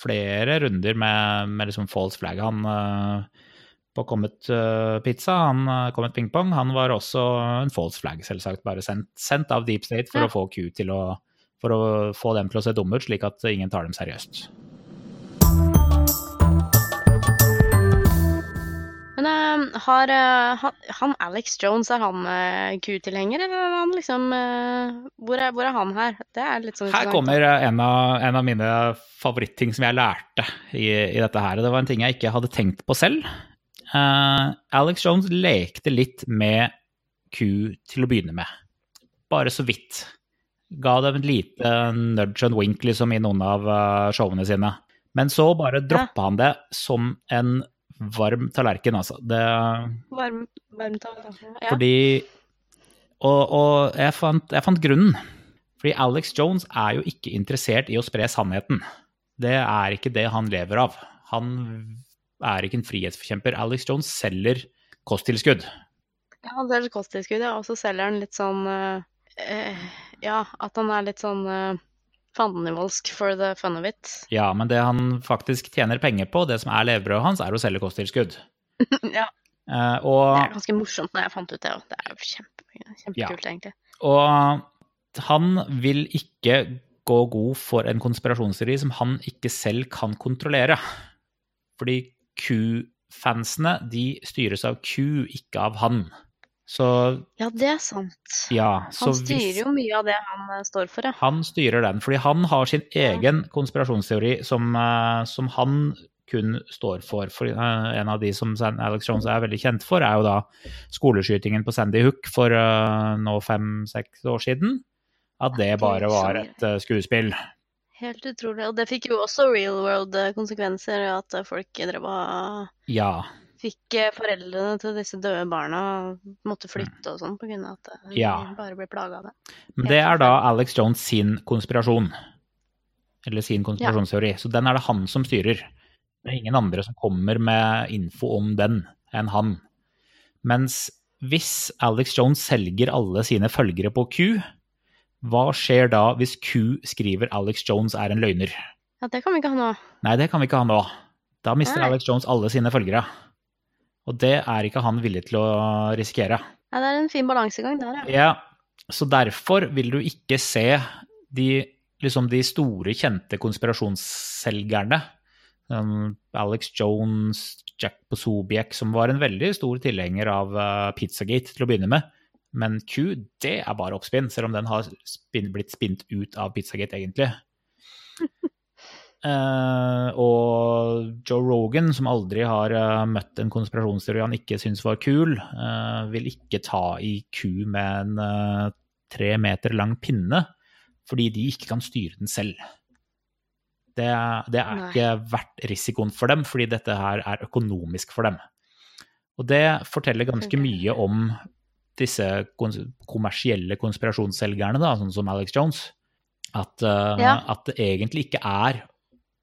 flere runder med, med liksom false flag. Han eh, på Comet eh, Pizza, han Comet Ping Pong, han var også en false flag, selvsagt. Bare sendt, sendt av Deep State for Ja. å få Q til å For å få dem til å se dumme ut, slik at ingen tar dem seriøst. Men uh, har uh, han, han Alex Jones, er han uh, Q-tilhenger, eller er han liksom eh, hvor, er, hvor er han her? Det er litt sånn Her kommer eh, en av, en av mine favoritting som jeg lærte i, i dette her. Det var en ting jeg ikke hadde tenkt på selv. Eh, Alex Jones lekte litt med Q til å begynne med. Bare så vidt. Ga dem et lite nudge and wink liksom, i noen av eh, showene sine. Men så bare droppa han det som en varm tallerken, altså. Det, Varm, varm tallerken, ja. fordi Og, og jeg, fant, jeg fant grunnen. Fordi Alex Jones er jo ikke interessert i å spre sannheten. Det er ikke det han lever av. Han er ikke en frihetsforkjemper. Alex Jones selger kosttilskudd. Ja, han selger kosttilskudd, ja. Og så selger han litt sånn eh, eh, Ja, at han er litt sånn uh, fandenivoldsk for the fun of it. Ja, men det han faktisk tjener penger på, det som er levebrødet hans, er å selge kosttilskudd. [laughs] ja. Eh, Det er ganske morsomt når jeg fant ut det òg. Det er jo kjempe, kjempekult, egentlig. Og han vil ikke gå god for en konspirasjonsteori som han ikke selv kan kontrollere. Fordi Q-fansene, de styres av Q, ikke av han. Så Ja, det er sant. ja, Han styrer jo mye av det han eh, står for, ja. Han styrer den, fordi han har sin egen konspirasjonsteori som, eh, som han kun står for. For eh, en av de som Alex Jones er veldig kjent for, er jo da skoleskytingen på Sandy Hook for uh, nå fem-seks år siden. At det Det bare var et uh, skuespill. Helt utrolig. Og det fikk jo også real world-konsekvenser, at eh, folk drev og Ja. fikk eh, foreldrene til disse døde barna måtte flytte og sånn av at de Ja. bare ble plaga av det. Men det er da. Alex Jones sin konspirasjon. Eller sin konspirasjonsteori. Så den er det han som styrer. Det er ingen andre som kommer med info om den enn han. Mens hvis Alex Jones selger alle sine følgere på Q, hva skjer da hvis Q skriver Alex Jones er en løgner? Ja, det kan vi ikke ha nå. Nei, det kan vi ikke ha nå. Da mister Nei. Alex Jones alle sine følgere. Og det er ikke han villig til å risikere. Ja, det er en fin balansegang der, ja. Ja, så derfor vil du ikke se de, liksom de store, kjente konspirasjonsselgerne. Um, Alex Jones, Jack Posobiec, som var en veldig stor tilhenger av uh, Pizzagate til å begynne med. Men Q, det er bare oppspinn, selv om den har spinn, blitt spint ut av Pizzagate, egentlig. Uh, [laughs] og Joe Rogan, som aldri har uh, møtt en konspirasjonsteori han ikke syns var kul, uh, vil ikke ta i ku med en tre meter lang pinne, fordi de ikke kan styre den selv. Det, det er Nei. ikke verdt risikoen for dem, fordi dette her er økonomisk for dem. Og det forteller ganske mye om disse kons kommersielle konspirasjonsselgerne, da, sånn som Alex Jones. At, uh, Ja. at det egentlig ikke er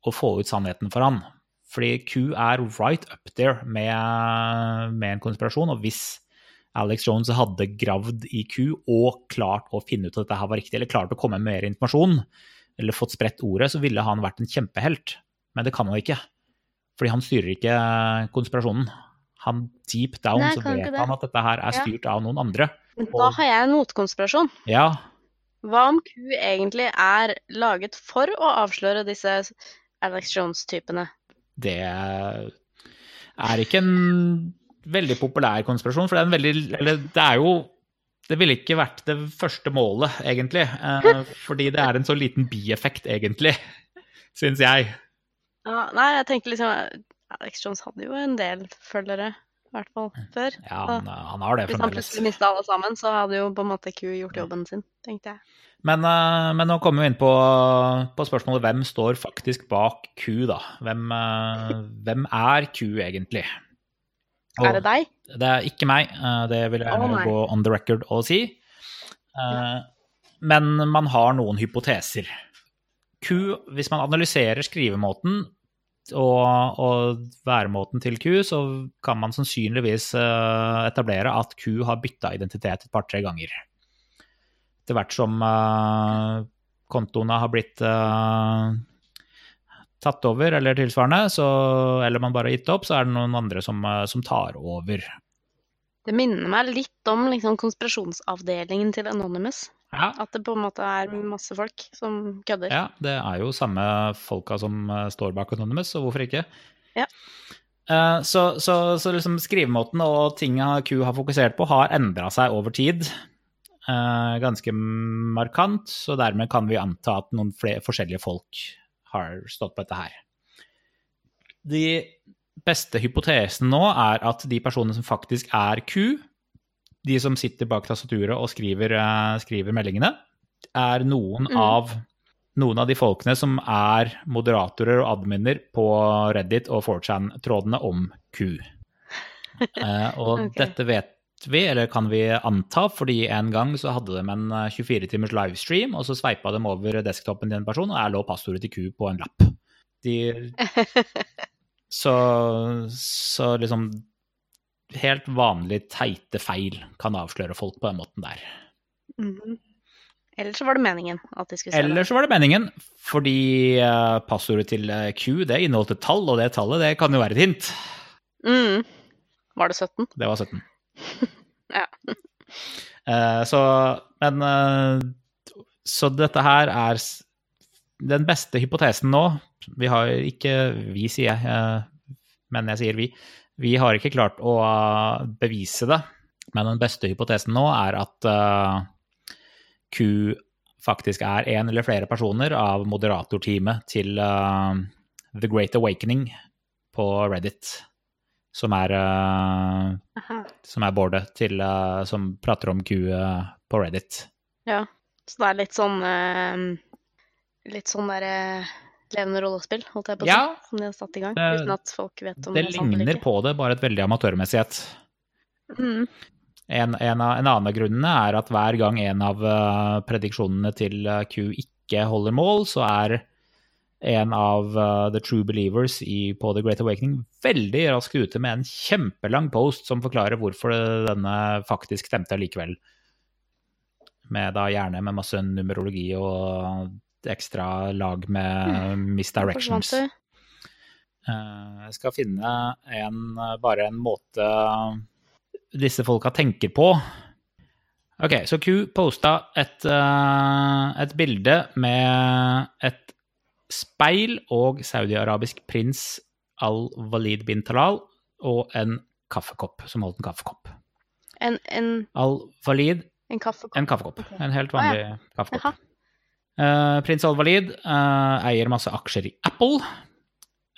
å få ut sannheten for han. Fordi Q er right up there med, med en konspirasjon, og hvis Alex Jones hadde gravd i Q og klart å finne ut at dette her var riktig, eller klart å komme med mer informasjon, eller fått spredt ordet, så ville han vært en kjempehelt. Men det kan han ikke. Fordi han styrer ikke konspirasjonen. Han deep down Nei, så vet det. han at dette her er Ja. styrt av noen andre. Men da har jeg en motkonspirasjon. Ja, Hva om Q egentlig er laget for å avsløre disse Alex Jones-typene? det er ikke en veldig populær konspirasjon, for det er en veldig Eller det er jo Det ville ikke vært det første målet, egentlig. eh, [laughs] Fordi det er en så liten bieffekt, egentlig, syns jeg. Ja, nei, jeg tenker liksom Alex Jones hadde jo en del følgere, i hvert fall før. Ja, han, han har det Hvis han plutselig mista alle sammen, så hadde jo på en måte Q gjort jobben sin, tenkte jeg. Men, eh, men nå kommer vi inn på, på spørsmålet hvem står faktisk bak Q, da? Hvem, eh, hvem er Q egentlig? Og Er det deg? Det er ikke meg, eh, det vil jeg oh, gå on the record og si. Ja. Men man har noen hypoteser. Q, hvis man analyserer skrivemåten og, og væremåten til Q, så kan man sannsynligvis eh, etablere at Q har bytta identitet et par-tre ganger. Etter hvert som eh, kontoene har blitt eh, tatt over eller tilsvarende, så, eller man bare har gitt opp, så er det noen andre som, som tar over. Det minner meg litt om liksom, konspirasjonsavdelingen til Anonymous. Ja, At det på en måte er masse folk som kødder. ja det er jo samme folka som eh, står bak Anonymous, så hvorfor ikke? Ja. Eh, Så, så, så liksom skrivemåten og tinga Q har fokusert på, har endra seg over tid. eh, Ganske markant, så dermed kan vi anta at noen flere forskjellige folk har stått på dette her. De beste hypotesene nå er at de personene som faktisk er Q, de som sitter bak tastaturet og skriver, eh, skriver meldingene, er noen Mm. av noen av de folkene som er moderatorer og adminer på Reddit og 4chan-trådene om Q. [laughs] Eh, og okay. dette vet vi, eller kan vi anta, fordi en gang så hadde de en 24 timers livestream, og så sveipa de over desktopen til en person, og der lå passordet til Q på en lapp. De, [laughs] så, så liksom Helt vanlig teite feil kan avsløre folk på den måten der. Mhm. Eller så var det meningen at de skulle se Eller det. så var det meningen, fordi eh, passordet til eh, Q det inneholdt et tall, og det tallet det kan jo være et hint. Mm. Var det 17? Det var 17. [laughs] Ja. Eh, så Men Så dette her er den beste hypotesen nå Vi har ikke Vi, sier jeg, men jeg sier vi. Vi har ikke klart å eh, bevise det, men den beste hypotesen nå er at eh, Q faktisk er en eller flere personer av moderatorteamet til eh, The Great Awakening på Reddit, som er som er boardet til, som prater om Q på Reddit. Ja. Så det er litt sånn Litt sånn derre levende rollespill, holdt jeg på å si, Ja. som de har satt i gang. Det- uten at folk vet om Det det er sant eller ligner ikke. på det, bare et veldig amatørmessighet. Mm. En, en, av, en annen av grunnene er at hver gang en av eh, prediksjonene til eh, Q ikke holder mål, så er en av eh, The True Believers i, på The Great Awakening veldig raskt ute med en kjempelang post som forklarer hvorfor denne faktisk stemte likevel. Med da gjerne med masse numerologi og ekstra lag med misdirections. Forsvant? Eh, Jeg skal finne en, bare en måte disse folka tenker på. Ok, så Q posta et, eh, et bilde med et speil og saudi-arabisk prins al-Walid bin Talal og en kaffekopp, som holdt en kaffekopp. En, en, Al-Walid, en kaffekopp? en kaffekopp. Okay. En helt Ah, vanlig kaffekopp. Jaha. Eh, Prins Al-Walid eh, eier masse aksjer i Apple.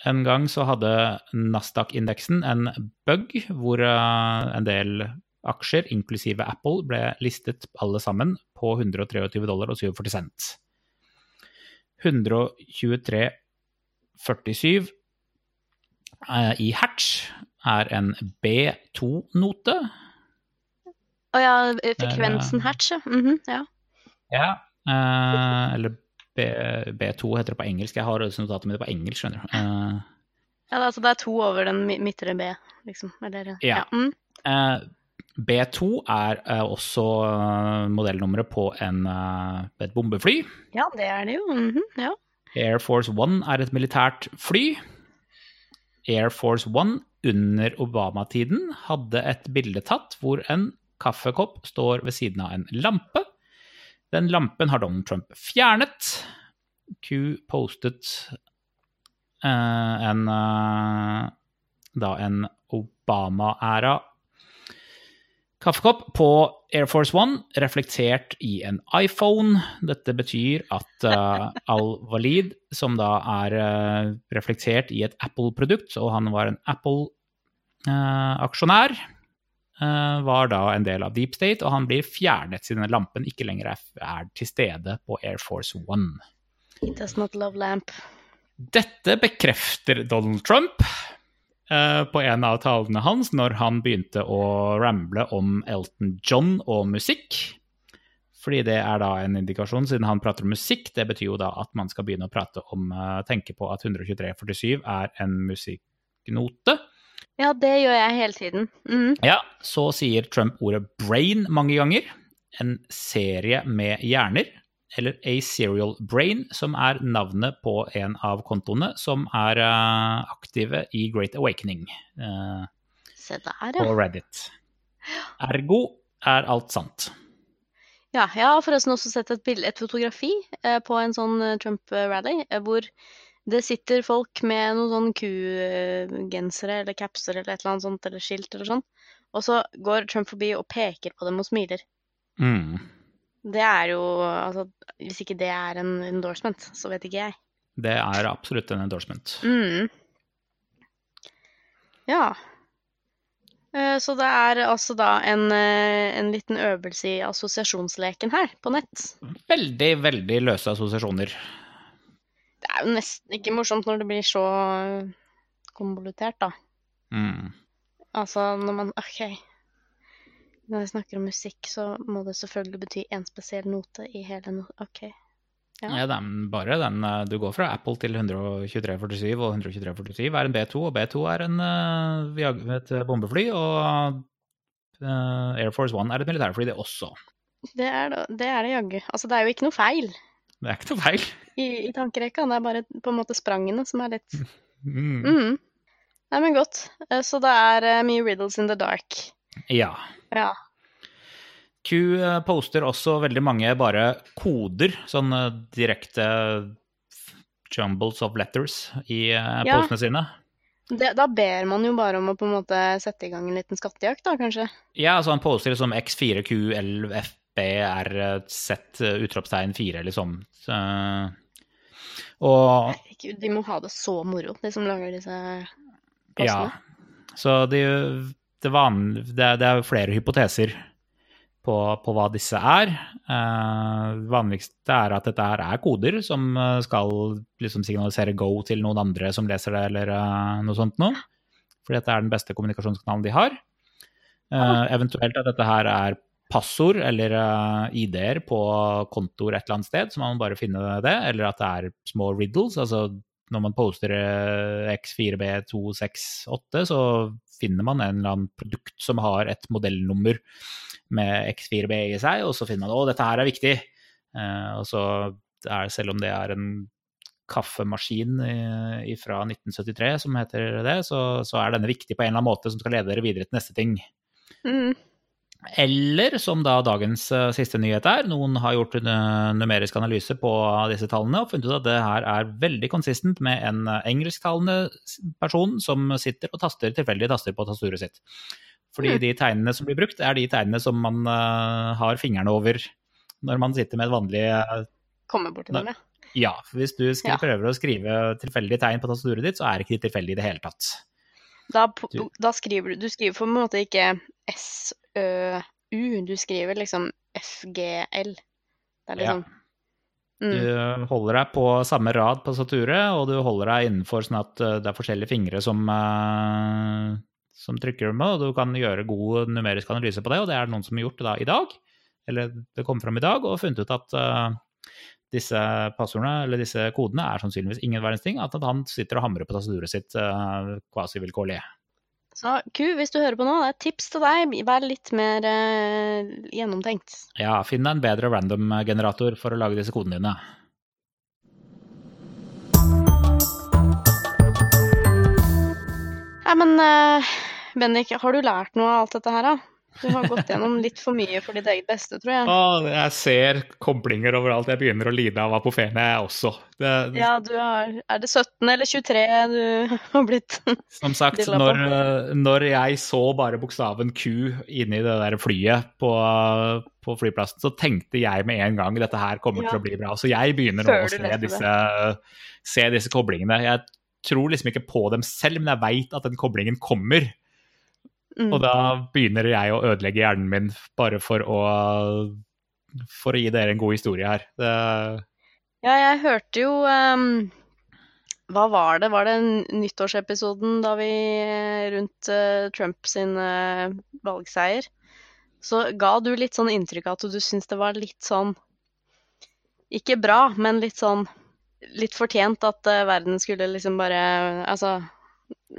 En gang så hadde Nasdaq-indeksen en bug hvor eh, en del aksjer, inklusive Apple, ble listet alle sammen på 123 dollar og 47 cent. 123,47 eh, i hertz er en B2-note. Å ja, frekvensen hatch, hertz, ja. Mhm, ja. Ja. Eh, eller B, B2 heter det på engelsk. Jeg har notatet mitt mine på engelsk, skjønner du. Eh, ja altså, det er to over den midtre B, liksom. Eller, Ja. Mm. eh, B2 er også modellnummeret på en, et bombefly. ja, det er det jo. Mhm, ja. Air Force One er et militært fly. Air Force One under Obama-tiden hadde et bilde tatt hvor en kaffekopp står ved siden av en lampe. Den lampen har Donald Trump fjernet. Q postet eh, en eh, da en Obama-æra kaffekopp på Air Force One, reflektert i en iPhone. Dette betyr at uh, Al-Walid, som da er uh, reflektert i et Apple-produkt, og han var en Apple-aksjonær, eh, var da en del av Deep State, og han blir fjernet siden lampen ikke lenger er, er til stede på Air Force One. He does not love lamp. Dette bekrefter Donald Trump eh, på en av talene hans når han begynte å ramble om Elton John og musikk. Fordi det er da en indikasjon, siden han prater om musikk. Det betyr jo da at man skal begynne å prate om eh, Tenke på at 12347 er en musikknote. Ja, det gjør jeg hele tiden. Mm. Ja, så sier Trump ordet brain mange ganger. En serie med hjerner. Eller A Serial Brain, som er navnet på en av kontoene som er uh, aktive i Great Awakening Uh, Se der, på. Reddit. Ergo er alt sant. ja. Jeg har forresten også sett et, bild, et fotografi uh, på en sånn Trump-rally, hvor det sitter folk med noen sånn Q-gensere eller capser eller et eller annet sånt, eller skilt eller sånn, og så går Trump forbi og peker på dem og smiler. Mm. Det er jo Altså, hvis ikke det er en endorsement, så vet ikke jeg. Det er absolutt en endorsement. Mm. Ja. Eh, Så det er altså da en, eh, en liten øvelse i assosiasjonsleken her, på nett. Veldig, veldig løse assosiasjoner. Det er jo nesten ikke morsomt når det blir så konvolutert, da. Mm. Altså når man OK. Når vi snakker om musikk, så må det selvfølgelig bety en spesiell note i hele no... OK. Ja. Ja, er bare den eh, Du går fra Apple til 12347, og 12347 er en B2, og B2 er en, eh, et bombefly, og eh, Air Force One er et militærfly, det også. Det er det, det det jaggu. Altså, det er jo ikke noe feil det er ikke noe feil. I, i tankerekka. Det er bare på en måte sprangene som er litt mm. Mm. Nei, men godt. Eh, så det er eh, mye riddles in the dark. Ja. ja. Q eh, poster også veldig mange bare koder, sånn direkte jumbles of letters i ja. postene sine. Det, da ber man jo bare om å på en måte sette i gang en liten skattejakt, da kanskje? Ja, altså han poster liksom X4QLF BRZ eh, eh, utropstegn 4, liksom. Så, og Herregud, de må ha det så moro, de som lager disse postene. Ja. Så det, det, vanlige, det, det er jo flere hypoteser på, på, hva disse er. Eh, det vanligste er at dette her er koder som skal liksom signalisere go til noen andre som leser det, eller noe sånt noe. For dette er den beste kommunikasjonskanalen de har. Uh, eventuelt at dette her er passord eller uh, ID-er på kontoer et eller annet sted, så man må bare finne det. Eller at det er små riddles. altså når man poster eh, X4B268, så finner man en eller annen produkt som har et modellnummer med X4B i seg, og så finner man å, dette her er viktig. Uh, og så er selv om det er en kaffemaskin eh, fra 1973 som heter det, så, så er denne viktig på en eller annen måte som skal lede dere videre til neste ting. Mm. Eller som da dagens eh, siste nyhet er, noen har gjort en eh, numerisk analyse på disse tallene og funnet ut at det her er veldig konsistent med en eh, engelsktalende person som sitter og taster tilfeldige taster på tastaturet sitt. Fordi Mm. de tegnene som blir brukt, er de tegnene som man har fingrene over når man sitter med et vanlig Kommer Komme bort til Nei. dem, ja. Ja, hvis du skriver, prøver å skrive tilfeldige tegn på tastaturet ditt, så er ikke de tilfeldige i det hele tatt. Da, da skriver du Du skriver på en måte ikke SØU, du skriver liksom FGL. Det er Ja. liksom mm. Du holder deg på samme rad på tastaturet, og du holder deg innenfor sånn at det er forskjellige fingre som, eh, som trykker med, og du kan gjøre god numerisk analyse på det, og det er det noen som har gjort da i dag. Eller det kom fram i dag, og funnet ut at uh, disse passordene, eller disse kodene, er sannsynligvis ingen verdens ting. At han sitter og hamrer på tastaturet sitt uh, kvasivilkårlig. Så Ku, hvis du hører på nå, det er et tips til deg. Vær litt mer eh, gjennomtenkt. Ja, finn deg en bedre random-generator for å lage disse kodene dine. Nei, men eh, Bendik, har du lært noe av alt dette her, da? Du har gått gjennom litt for mye for ditt eget beste, tror jeg. Ah, jeg ser koblinger overalt. Jeg begynner å lide av apofene, jeg også. Det, Ja, du har Er det 17 eller 23 du [laughs] har blitt? Som sagt, når, når jeg så bare bokstaven Q inni det der flyet på, på flyplassen, så tenkte jeg med en gang dette her kommer til å bli bra. Så jeg begynner nå å se disse, se disse koblingene. Jeg tror liksom ikke på dem selv, men jeg veit at den koblingen kommer. Mm. Og da begynner jeg å ødelegge hjernen min bare for å for å gi dere en god historie her. Det, Ja, jeg hørte jo um, Hva var det? Var det nyttårsepisoden da vi eh, rundt uh, Trump sin uh, valgseier? Så ga du litt sånn inntrykk av at du syntes det var litt sånn Ikke bra, men litt sånn Litt fortjent at uh, verden skulle liksom bare Altså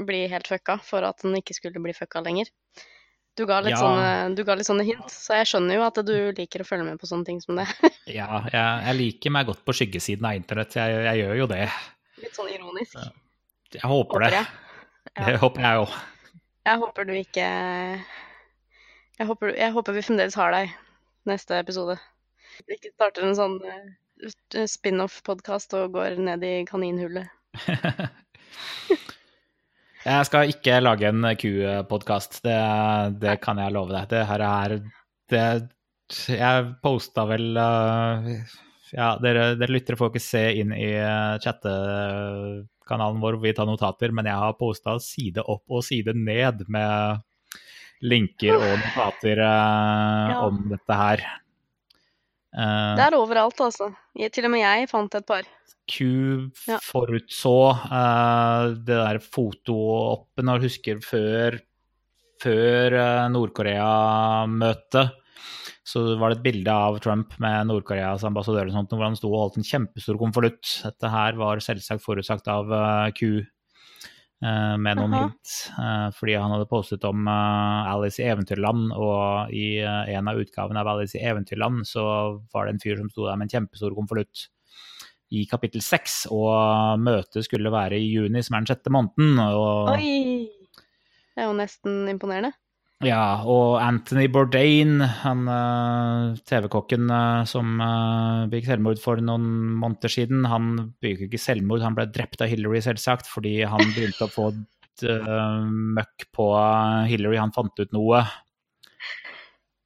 bli helt fucka for at den ikke skulle bli fucka lenger. Du ga, Ja. sånne, du ga litt sånne hint, så jeg skjønner jo at du liker å følge med på sånne ting som det. [laughs] ja, jeg, jeg liker meg godt på skyggesiden av internett. Jeg, jeg gjør jo det. Litt sånn ironisk. Jeg håper Håper det. jeg. Ja. Det håper jeg òg. Jeg håper du ikke jeg håper, jeg håper vi fremdeles har deg neste episode. Ikke starter en sånn eh, spin-off-podkast og går ned i kaninhullet. [laughs] Jeg skal ikke lage en Q-podkast, det, det kan jeg love deg. Det her er det, Jeg posta vel uh, Ja, dere, dere lyttere får ikke se inn i uh, chattekanalen vår hvor vi tar notater, men jeg har posta side opp og side ned med linker og notater uh, Ja. om dette her. Uh, Det er overalt, altså. Jeg, til og med jeg fant et par. Q Ja. forutså uh, det der fotooppen og husker før, før eh, Nord-Korea-møtet. Så var det et bilde av Trump med Nord-Koreas ambassadør og sånt, hvor han sto og holdt en kjempestor konvolutt. Dette her var selvsagt forutsagt av Q med noen Aha. hint. eh, fordi han hadde postet om eh, Alice i Eventyrland, og i eh, en av utgavene av Alice i Eventyrland så var det en fyr som sto der med en kjempestor konvolutt i kapittel seks, og møtet skulle være i juni, som er den sjette måneden. Og, Oi! Det er jo nesten imponerende. Ja, og Anthony Bourdain, han uh, TV-kokken uh, som uh, begikk selvmord for noen måneder siden, han begikk ikke selvmord, han ble drept av Hillary, selvsagt, fordi han begynte å få møkk på Hillary. Han fant ut noe.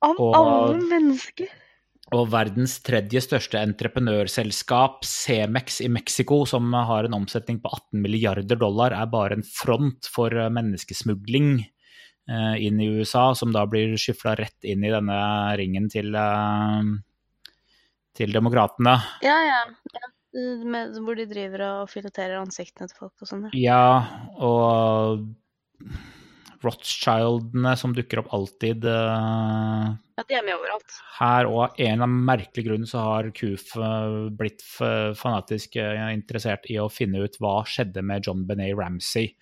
Av alle mennesker! Og verdens tredje største entreprenørselskap, Cemex i Mexico, som har en omsetning på 18 milliarder dollar, er bare en front for menneskesmugling inn i USA, som da blir skyfla rett inn i denne ringen til, eh, til demokratene. Ja, ja. ja. Med, hvor de driver og fileterer ansiktene til folk og sånn. ja. Ja, og Rothschildene som dukker opp alltid. eh, Ja, de er med overalt. her, og av en eller annen merkelig grunn så har KUF eh, blitt fanatisk eh, interessert i å finne ut hva skjedde med John Benet Ramsey.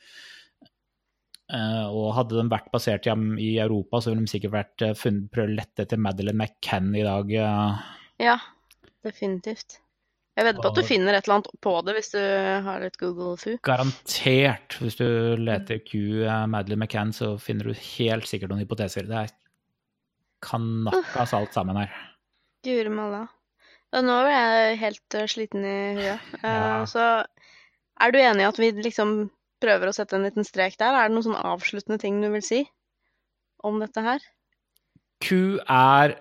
Eh, og hadde de vært basert i, Europa, så ville de sikkert vært eh, funnet, prøvd å lette etter Madeleine McCann i dag. eh. Ja, definitivt. Jeg vedder på at du finner et eller annet på det hvis du har litt Google Foo. Garantert. Hvis du leter Q Madeleine McCann, så finner du helt sikkert noen hypoteser. Det er kanakkas alt sammen her. Guri malla. Nå er jeg helt sliten i huet. Ja. Så er du enig i at vi liksom prøver å sette en liten strek der? Er det noen sånn avsluttende ting du vil si om dette her? Q er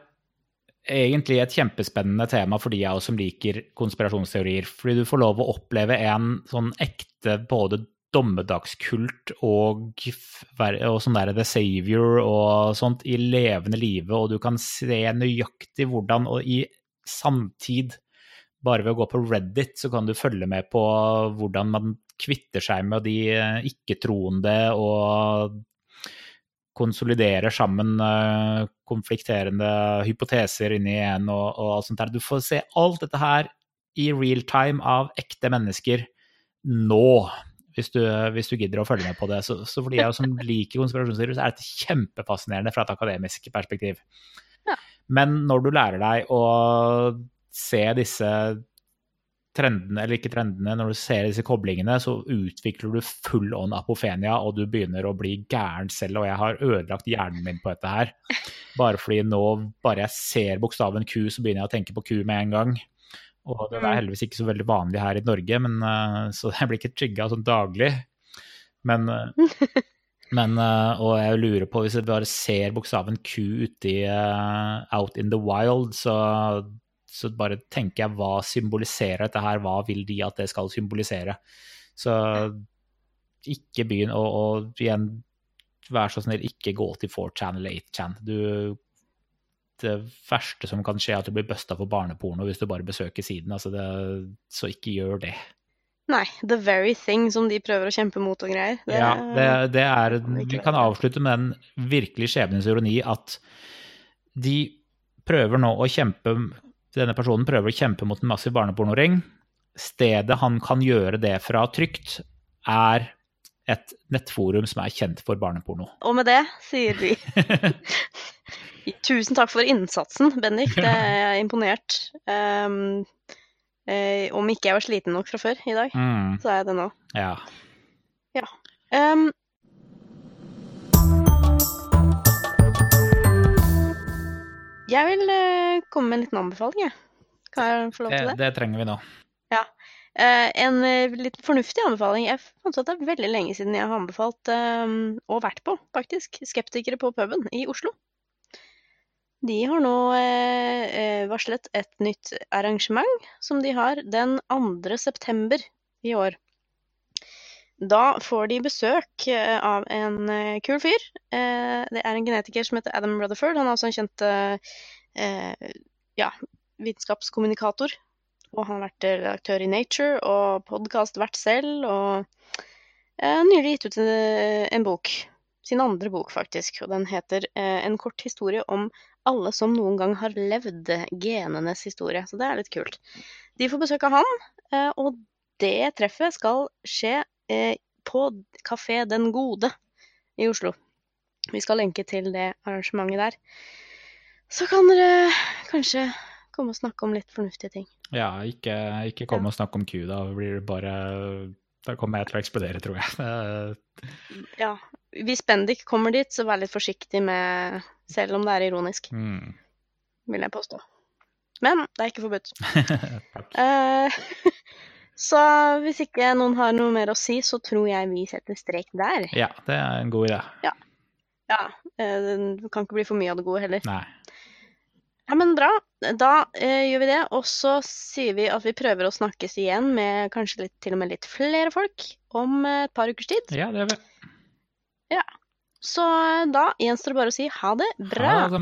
egentlig et kjempespennende tema for de av oss som liker konspirasjonsteorier. Fordi du får lov å oppleve en sånn ekte både dommedagskult og, og sånn der The Savior og sånt i levende live, og du kan se nøyaktig hvordan, og i samtid, bare ved å gå på Reddit, så kan du følge med på hvordan man kvitter seg med de eh, ikke-troende og konsoliderer sammen eh, konflikterende hypoteser inni en og, og alt sånt der. Du får se alt dette her i real time av ekte mennesker nå, hvis du, hvis du gidder å følge med på det. Så, så for de som [laughs] liker konspirasjonsteorier, så er dette kjempefascinerende fra et akademisk perspektiv. Ja. Men når du lærer deg å se disse trendene, eller ikke trendene, når du ser disse koblingene, så utvikler du full on apofenia, og du begynner å bli gæren selv, og jeg har ødelagt hjernen min på dette her. Bare fordi nå, bare jeg ser bokstaven Q, så begynner jeg å tenke på Q med en gang. Og det er Mm. heldigvis ikke så veldig vanlig her i Norge, men, eh, så jeg blir ikke trigga sånn daglig. Men, [laughs] eh, men eh, Og jeg lurer på, hvis jeg bare ser bokstaven Q ute i eh, Out in the wild, så, så bare tenker jeg hva symboliserer dette her, hva vil de at det skal symbolisere? Så ikke begynn å, og igjen, vær så snill, ikke gå til 4chan eller 8chan. Du det verste som kan skje, er at du blir busta for barneporno hvis du bare besøker siden. Altså det, så ikke gjør det. Nei, the very thing som de prøver å kjempe mot og greier. Det, ja, det, det er, vi kan avslutte med den virkelig skjebnens ironi at de prøver nå å kjempe Denne personen prøver å kjempe mot en massiv barnepornoring. Stedet han kan gjøre det fra trygt, er et nettforum som er kjent for barneporno. Og med det sier vi [laughs] Tusen takk for innsatsen, Bendik. Det er [laughs] jeg imponert. Um, om ikke jeg var sliten nok fra før i dag, Mm, så er jeg det nå. ja. Um, jeg vil eh, komme med en liten anbefaling, jeg. Kan jeg få lov til det? det trenger vi nå. Eh, en eh, litt fornuftig anbefaling. Jeg fant ut at det er veldig lenge siden jeg har anbefalt, eh, og vært på, faktisk, Skeptikere på puben i Oslo. De har nå eh, eh, varslet et nytt arrangement som de har den 2. september i år. Da får de besøk eh, av en eh, kul fyr. Eh, det er en genetiker som heter Adam Rutherford. Han er også en kjent ja, vitenskapskommunikator. Og han har vært redaktør i Nature og podkastvert selv. Og nylig gitt ut en, bok. Sin andre bok, faktisk. Og den heter 'En kort historie om alle som noen gang har levd'. Genenes historie. Så det er litt kult. De får besøk av han, og det treffet skal skje eh, på Kafé Den Gode i Oslo. Vi skal lenke til det arrangementet der. Så kan dere kanskje komme og snakke om litt fornuftige ting. Ja, ikke, ikke kom og snakke om Q, da blir det bare Da kommer jeg til å eksplodere, tror jeg. [laughs] Ja. Hvis Bendik kommer dit, så vær litt forsiktig med Selv om det er ironisk, mm. vil jeg påstå. Men det er ikke forbudt. Takk. [laughs] Eh, [laughs] så hvis ikke noen har noe mer å si, så tror jeg vi setter strek der. Ja, det er en god idé. Ja. ja. Det kan ikke bli for mye av det gode heller. Nei. Ja, men bra. Da eh, gjør vi det. Og så sier vi at vi prøver å snakkes igjen med kanskje litt, til og med litt flere folk om eh, et par ukers tid. Ja, det gjør vi. Ja. Så eh, da gjenstår det bare å si ha det bra. Ha det.